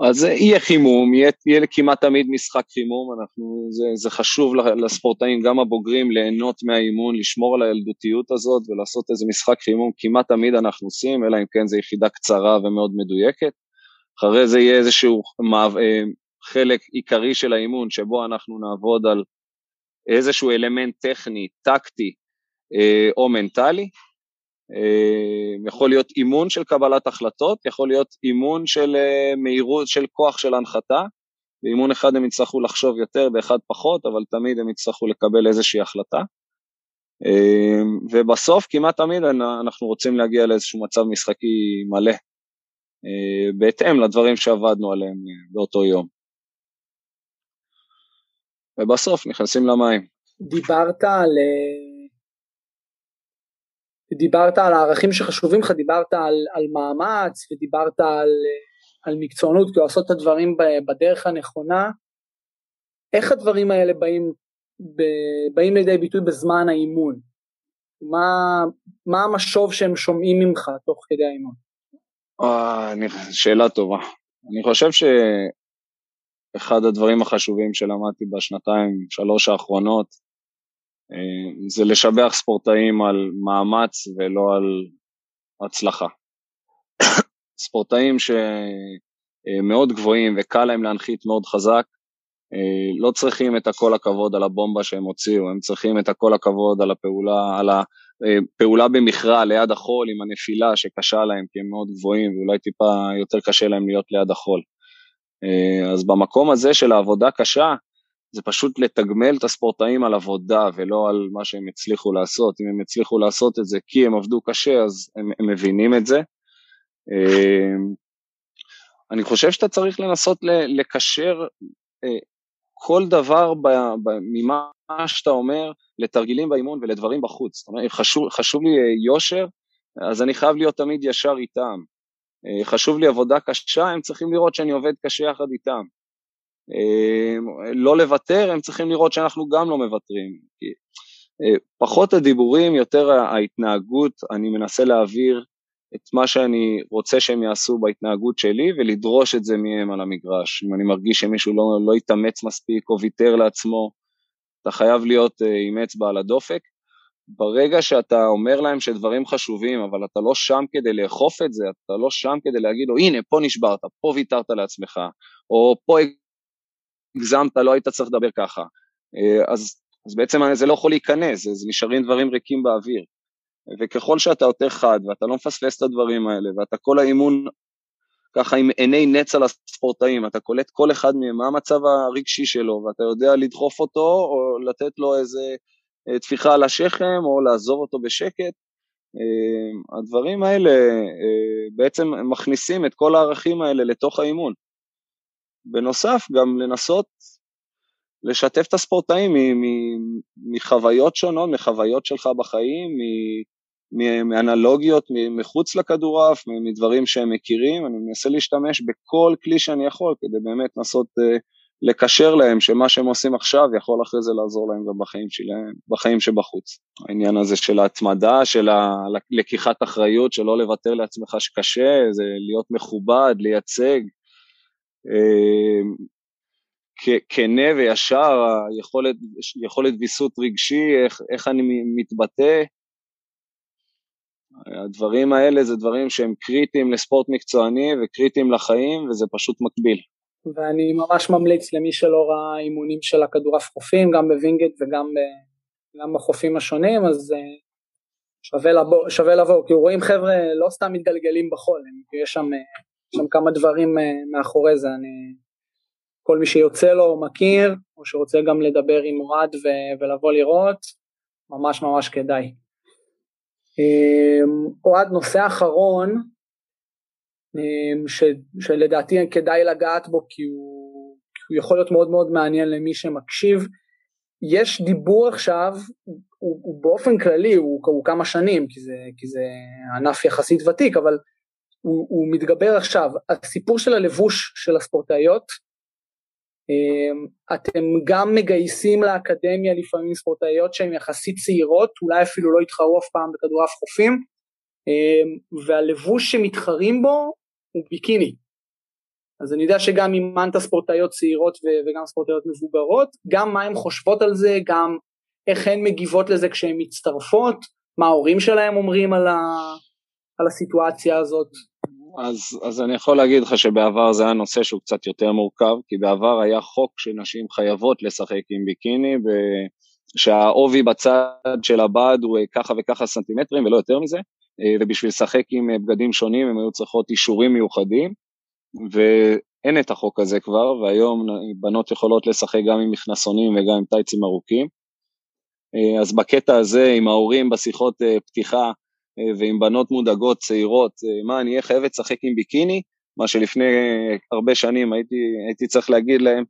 אז יהיה חימום, יהיה, יהיה כמעט תמיד משחק חימום, אנחנו, זה, זה חשוב לספורטאים, גם הבוגרים, ליהנות מהאימון, לשמור על הילדותיות הזאת ולעשות איזה משחק חימום, כמעט תמיד אנחנו עושים, אלא אם כן זו יחידה קצרה ומאוד מדויקת. אחרי זה יהיה איזשהו אה, חלק עיקרי של האימון, שבו אנחנו נעבוד על איזשהו אלמנט טכני, טקטי אה, או מנטלי, יכול להיות אימון של קבלת החלטות, יכול להיות אימון של אה, מהירות, של כוח של הנחתה. באימון אחד הם יצטרכו לחשוב יותר, באחד פחות, אבל תמיד הם יצטרכו לקבל איזושהי החלטה. אה, ובסוף כמעט תמיד אנחנו רוצים להגיע לאיזשהו מצב משחקי מלא, בהתאם לדברים שעבדנו עליהם באותו יום. ובסוף נכנסים למים. דיברת על דיברת על הערכים שחשובים לך, דיברת על, על מאמץ ודיברת על, על מקצוענות, כאילו לעשות את הדברים בדרך הנכונה. איך הדברים האלה באים, ב, באים לידי ביטוי בזמן האימון? מה, מה המשוב שהם שומעים ממך תוך כדי האימון? אה, שאלה טובה. אני חושב שאחד הדברים החשובים שלמדתי בשנתיים, שלוש האחרונות, זה לשבח ספורטאים על מאמץ ולא על הצלחה. ספורטאים שמאוד גבוהים וקל להם להנחית מאוד חזק, אה, לא צריכים את הכל הכבוד על הבומבה שהם הוציאו, הם צריכים את הכל הכבוד על הפעולה, על הפעולה אה, במכרע ליד החול עם הנפילה שקשה להם כי הם מאוד גבוהים ואולי טיפה יותר קשה להם להיות ליד החול. אז במקום הזה של העבודה קשה, זה פשוט לתגמל את הספורטאים על עבודה ולא על מה שהם הצליחו לעשות. אם הם הצליחו לעשות את זה כי הם עבדו קשה, אז הם, הם מבינים את זה. אמ, אני חושב שאתה צריך לנסות לקשר אה, כל דבר ממה שאתה אומר לתרגילים באימון ולדברים בחוץ. זאת אומרת, חשוב, חשוב לי אה, יושר, אז אני חייב להיות תמיד ישר איתם. אה, חשוב לי עבודה קשה, הם צריכים לראות שאני עובד קשה יחד איתם. אה, לא לוותר, הם צריכים לראות שאנחנו גם לא מוותרים. אה, פחות הדיבורים, יותר ההתנהגות, אני מנסה להעביר את מה שאני רוצה שהם יעשו בהתנהגות שלי ולדרוש את זה מהם על המגרש. אם אני מרגיש שמישהו לא, לא יתאמץ מספיק או ויתר לעצמו, אתה חייב להיות אה, עם אצבע על הדופק. ברגע שאתה אומר להם שדברים חשובים, אבל אתה לא שם כדי לאכוף את זה, אתה לא שם כדי להגיד לו, הנה, פה נשברת, פה ויתרת לעצמך, או פה הגזמת, לא היית צריך לדבר ככה. אה, אז, אז בעצם זה לא יכול להיכנס, זה, נשארים דברים ריקים באוויר. וככל שאתה יותר חד ואתה לא מפספס את הדברים האלה ואתה כל האימון ככה עם עיני נץ על הספורטאים, אתה קולט כל אחד מהם, מה המצב הרגשי שלו ואתה יודע לדחוף אותו או לתת לו איזה אה, טפיחה על השכם או לעזוב אותו בשקט. אה, הדברים האלה בעצם מכניסים את כל הערכים האלה לתוך האימון. בנוסף גם לנסות לשתף את הספורטאים מחוויות שונות, מחוויות שלך בחיים, מאנלוגיות מחוץ לכדורעף, מדברים שהם מכירים, אני מנסה להשתמש בכל כלי שאני יכול כדי באמת לנסות uh, לקשר להם שמה שהם עושים עכשיו יכול אחרי זה לעזור להם גם בחיים שלהם, בחיים שבחוץ. העניין הזה של ההתמדה, של לקיחת אחריות, של לא לוותר לעצמך שקשה, זה להיות מכובד, לייצג, כנה וישר, היכולת, יכולת ויסות רגשי, איך, איך אני מתבטא. הדברים האלה זה דברים שהם קריטיים לספורט מקצועני וקריטיים לחיים וזה פשוט מקביל. ואני ממש ממליץ למי שלא ראה אימונים של הכדורעף חופים, גם בווינגייט וגם גם בחופים השונים, אז אה, שווה לבוא, שווה לבוא, כי רואים חבר'ה לא סתם מתגלגלים בחול, יש שם אה, שם כמה דברים אה, מאחורי זה, אני, כל מי שיוצא לו מכיר, או שרוצה גם לדבר עם אוהד ו- ולבוא לראות, ממש ממש כדאי. אמ, אוהד, נושא אחרון, אמ, ש- שלדעתי כדאי לגעת בו כי הוא, כי הוא יכול להיות מאוד מאוד מעניין למי שמקשיב, יש דיבור עכשיו, הוא, הוא באופן כללי, הוא, הוא כמה שנים, כי זה, כי זה ענף יחסית ותיק, אבל הוא, הוא מתגבר עכשיו. הסיפור של הלבוש של הספורטאיות, אמ, אתם גם מגייסים לאקדמיה לפעמים ספורטאיות שהן יחסית צעירות, אולי אפילו לא התחרו אף פעם בכדורעף חופים, אמ, והלבוש שמתחרים בו הוא ביקיני. אז אני יודע שגם אימנת ספורטאיות צעירות וגם ספורטאיות מבוגרות, גם מה הן חושבות על זה, גם איך הן מגיבות לזה כשהן מצטרפות, מה ההורים שלהם אומרים על, ה, על הסיטואציה הזאת. אז, אז אני יכול להגיד לך שבעבר זה היה נושא שהוא קצת יותר מורכב, כי בעבר היה חוק שנשים חייבות לשחק עם ביקיני, ושהעובי בצד של הבד הוא ככה וככה סנטימטרים ולא יותר מזה. ובשביל לשחק עם בגדים שונים הם היו צריכות אישורים מיוחדים, ואין את החוק הזה כבר, והיום בנות יכולות לשחק גם עם מכנסונים וגם עם טייצים ארוכים. אז בקטע הזה, עם ההורים בשיחות פתיחה ועם בנות מודאגות צעירות, מה, אני אהיה חייבת לשחק עם ביקיני? מה שלפני הרבה שנים הייתי, הייתי צריך להגיד להם,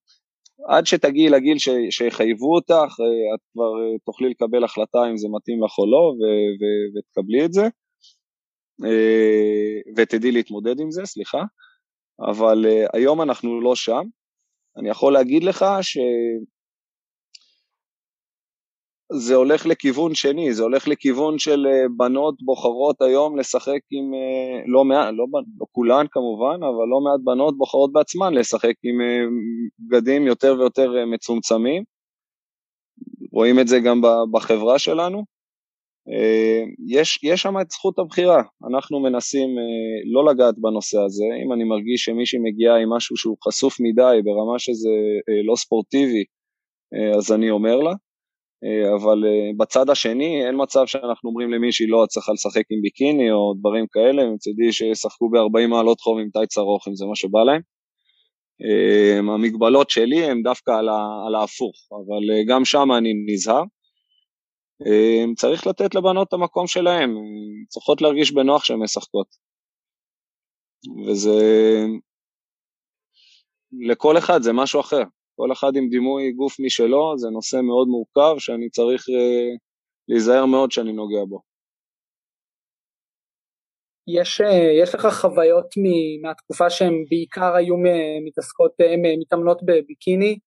עד שתגיעי לגיל ש, שיחייבו אותך, את כבר תוכלי לקבל החלטה אם זה מתאים לך או לא, ו, ו, ותקבלי את זה, ותדעי להתמודד עם זה, סליחה, אבל היום אנחנו לא שם. אני יכול להגיד לך ש... זה הולך לכיוון שני, זה הולך לכיוון של אה, בנות בוחרות היום לשחק עם, אה, לא מעט, לא, לא כולן כמובן, אבל לא מעט בנות בוחרות בעצמן לשחק עם אה, בגדים יותר ויותר מצומצמים. רואים את זה גם בחברה שלנו. יש, יש שם את זכות הבחירה, אנחנו מנסים לא לגעת בנושא הזה, אם אני מרגיש שמישהי מגיעה עם משהו שהוא חשוף מדי ברמה שזה לא ספורטיבי, אז אני אומר לה. אה, אבל אה, בצד השני אין מצב שאנחנו אומרים למישהי לא, את צריכה לשחק עם ביקיני או דברים כאלה, מצידי שישחקו ב-40 מעלות חום עם טייץ ארוך אם זה מה שבא להם. אה, המגבלות שלי הן דווקא על, על ההפוך, אבל גם שם אני נזהר. צריך לתת לבנות את המקום שלהן, צריכות להרגיש בנוח שהן משחקות. וזה... לכל אחד זה משהו אחר. כל אחד עם דימוי גוף משלו, זה נושא מאוד מורכב שאני צריך uh, להיזהר מאוד שאני נוגע בו. יש, אה, יש לך חוויות מהתקופה שהן בעיקר היו מתעסקות, הן אה, מתאמנות בביקיני,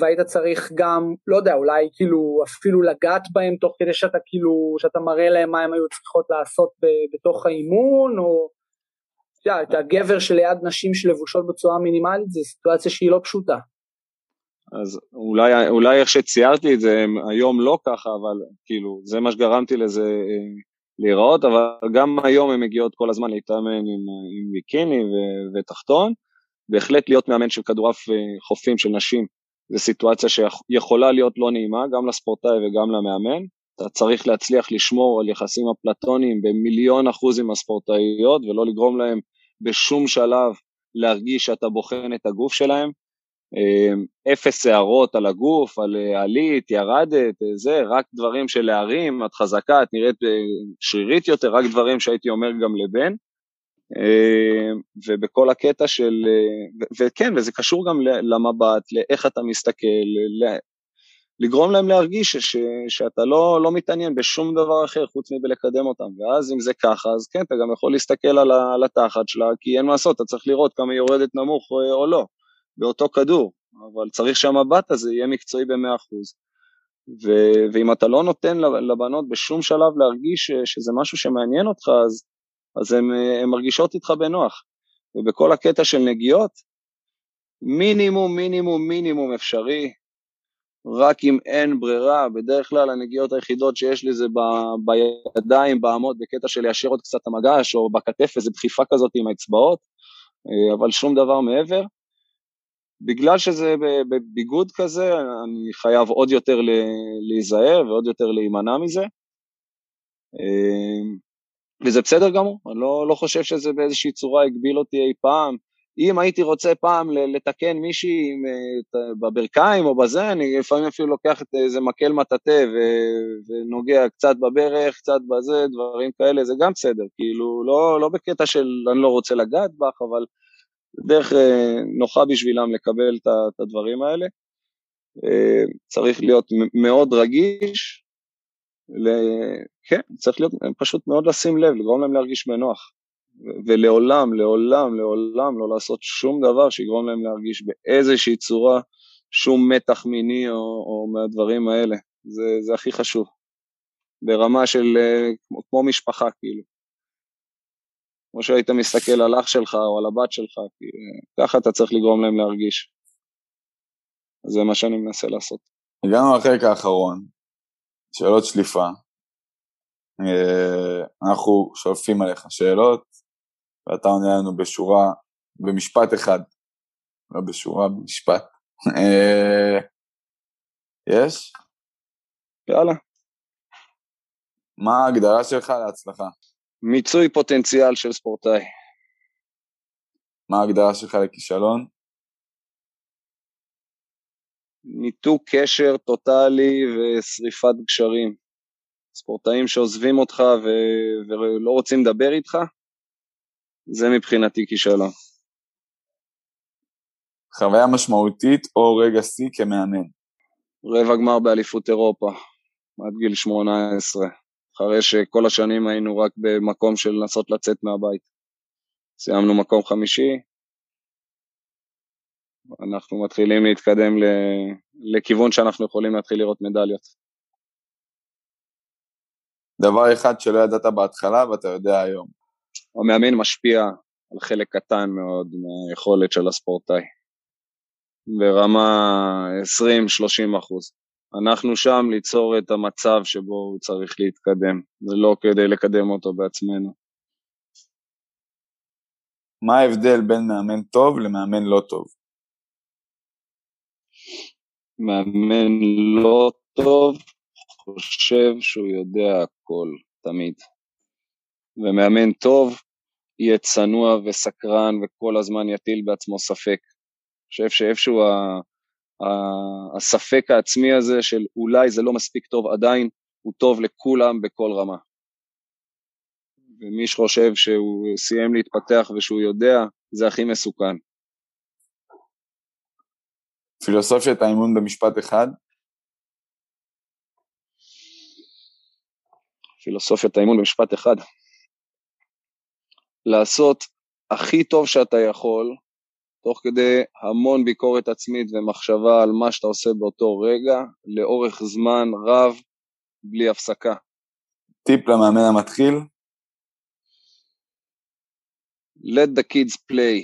והיית צריך גם, לא יודע, אולי כאילו אפילו לגעת בהם תוך כדי שאתה כאילו, שאתה מראה להם מה הם היו צריכות לעשות בתוך האימון, או אתה יודע, הגבר שליד נשים שלבושות בצורה מינימלית, זו סיטואציה שהיא לא פשוטה. אז אולי, אולי איך שציירתי את זה היום לא ככה, אבל כאילו זה מה שגרמתי לזה אה, להיראות, אבל גם היום הן מגיעות כל הזמן להתאמן עם, עם ביקיני ו, ותחתון, בהחלט להיות מאמן של כדורעף אה, חופים של נשים, זו סיטואציה שיכולה להיות לא נעימה גם לספורטאי וגם למאמן, אתה צריך להצליח לשמור על יחסים אפלטוניים במיליון אחוז עם הספורטאיות ולא לגרום להם בשום שלב להרגיש שאתה בוחן את הגוף שלהם, אפס הערות על הגוף, על אה, עלית, ירדת, אה, זה, רק דברים של להרים, את חזקה, את נראית אה, שרירית יותר, רק דברים שהייתי אומר גם לבן. אמ, ובכל הקטע של, וכן, וזה קשור גם למבט, לאיך אתה מסתכל, לגרום להם להרגיש ש, שאתה לא, לא מתעניין בשום דבר אחר חוץ מבלקדם אותם, ואז אם זה ככה, אז כן, אתה גם יכול להסתכל על, ה, על התחת שלה, כי אין מה לעשות, אתה צריך לראות כמה היא יורדת נמוך או לא. באותו כדור, אבל צריך שהמבט הזה יהיה מקצועי במאה אחוז. ו- ואם אתה לא נותן לבנות בשום שלב להרגיש שזה משהו שמעניין אותך, אז, אז הן מרגישות איתך בנוח. ובכל הקטע של נגיעות, מינימום, מינימום, מינימום אפשרי, רק אם אין ברירה, בדרך כלל הנגיעות היחידות שיש לי זה ב, בידיים, בעמוד, בקטע של ליישר עוד קצת המגש, או בכתף, איזו דחיפה כזאת עם האצבעות, אה, אבל שום דבר מעבר. בגלל שזה בביגוד כזה, אני חייב עוד יותר להיזהר ועוד יותר להימנע מזה. אמ, וזה בסדר גמור, אני לא, לא חושב שזה באיזושהי צורה הגביל אותי אי פעם. אם הייתי רוצה פעם לתקן מישהי אה, בברכיים או בזה, אני לפעמים אפילו לוקח את איזה מקל מטאטא ונוגע קצת בברך, קצת בזה, דברים כאלה, זה גם בסדר, כאילו, לא, לא בקטע של אני לא רוצה לגעת בך, אבל דרך אה, נוחה בשבילם לקבל את הדברים האלה. אה, צריך להיות מאוד רגיש, ל... כן, צריך להיות, פשוט מאוד לשים לב, לגרום להם להרגיש בנוח. ולעולם, לעולם, לעולם לא לעשות שום דבר שיגרום להם להרגיש באיזושהי צורה שום מתח מיני או, או מהדברים האלה. זה, זה הכי חשוב. ברמה של אה, כמו משפחה, כאילו. כמו שהיית מסתכל על אח שלך או על הבת שלך, כי אה, ככה אתה צריך לגרום להם להרגיש. זה מה שאני מנסה לעשות. הגענו לחלק האחרון, שאלות שליפה. אה, אנחנו שואפים עליך שאלות, ואתה עונה לנו בשורה, במשפט אחד. לא בשורה, במשפט. אה, יש? יאללה. מה ההגדרה שלך להצלחה? מיצוי פוטנציאל של ספורטאי. מה ההגדרה שלך לכישלון? ניתוק קשר טוטאלי ושריפת גשרים. ספורטאים שעוזבים אותך ו- ולא רוצים לדבר איתך, זה מבחינתי כישלון. חוויה משמעותית או רגע שיא כמאמן? רבע גמר באליפות אירופה, עד גיל 18, אחרי שכל השנים היינו רק במקום של לנסות לצאת מהבית. סיימנו מקום חמישי, אנחנו מתחילים להתקדם לכיוון שאנחנו יכולים להתחיל לראות מדליות. דבר אחד שלא ידעת בהתחלה ואתה יודע היום. המאמן משפיע על חלק קטן מאוד מהיכולת של הספורטאי, ברמה 20-30 אחוז. אנחנו שם ליצור את המצב שבו הוא צריך להתקדם, זה לא כדי לקדם אותו בעצמנו. מה ההבדל בין מאמן טוב למאמן לא טוב? מאמן לא טוב חושב שהוא יודע הכל, תמיד. ומאמן טוב יהיה צנוע וסקרן וכל הזמן יטיל בעצמו ספק. אני חושב שאיפשהו. הספק העצמי הזה של אולי זה לא מספיק טוב עדיין, הוא טוב לכולם בכל רמה. ומי שחושב שהוא סיים להתפתח ושהוא יודע, זה הכי מסוכן. פילוסופיית האימון במשפט אחד? פילוסופיית האימון במשפט אחד. לעשות הכי טוב שאתה יכול, תוך כדי המון ביקורת עצמית ומחשבה על מה שאתה עושה באותו רגע, לאורך זמן רב, בלי הפסקה. טיפ למאמן המתחיל? Let the kids play.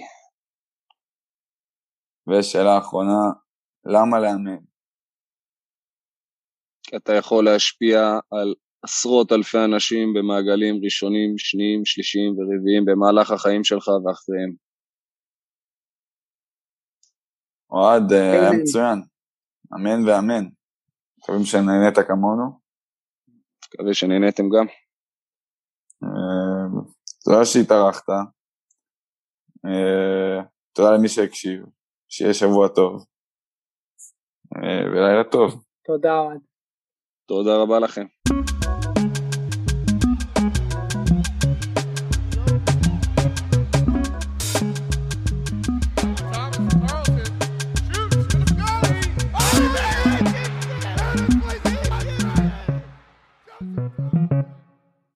ושאלה אחרונה, למה לאמן? אתה יכול להשפיע על עשרות אלפי אנשים במעגלים ראשונים, שניים, שלישיים ורביעיים במהלך החיים שלך ואחריהם. אוהד, אה, היה מצוין. אמן ואמן. מקווים שנהנית כמונו. מקווה שנהניתם גם. אה, תודה שהתארחת. אה, תודה למי שהקשיב. שיהיה שבוע טוב. ולילה טוב. תודה, אוהד. תודה רבה לכם.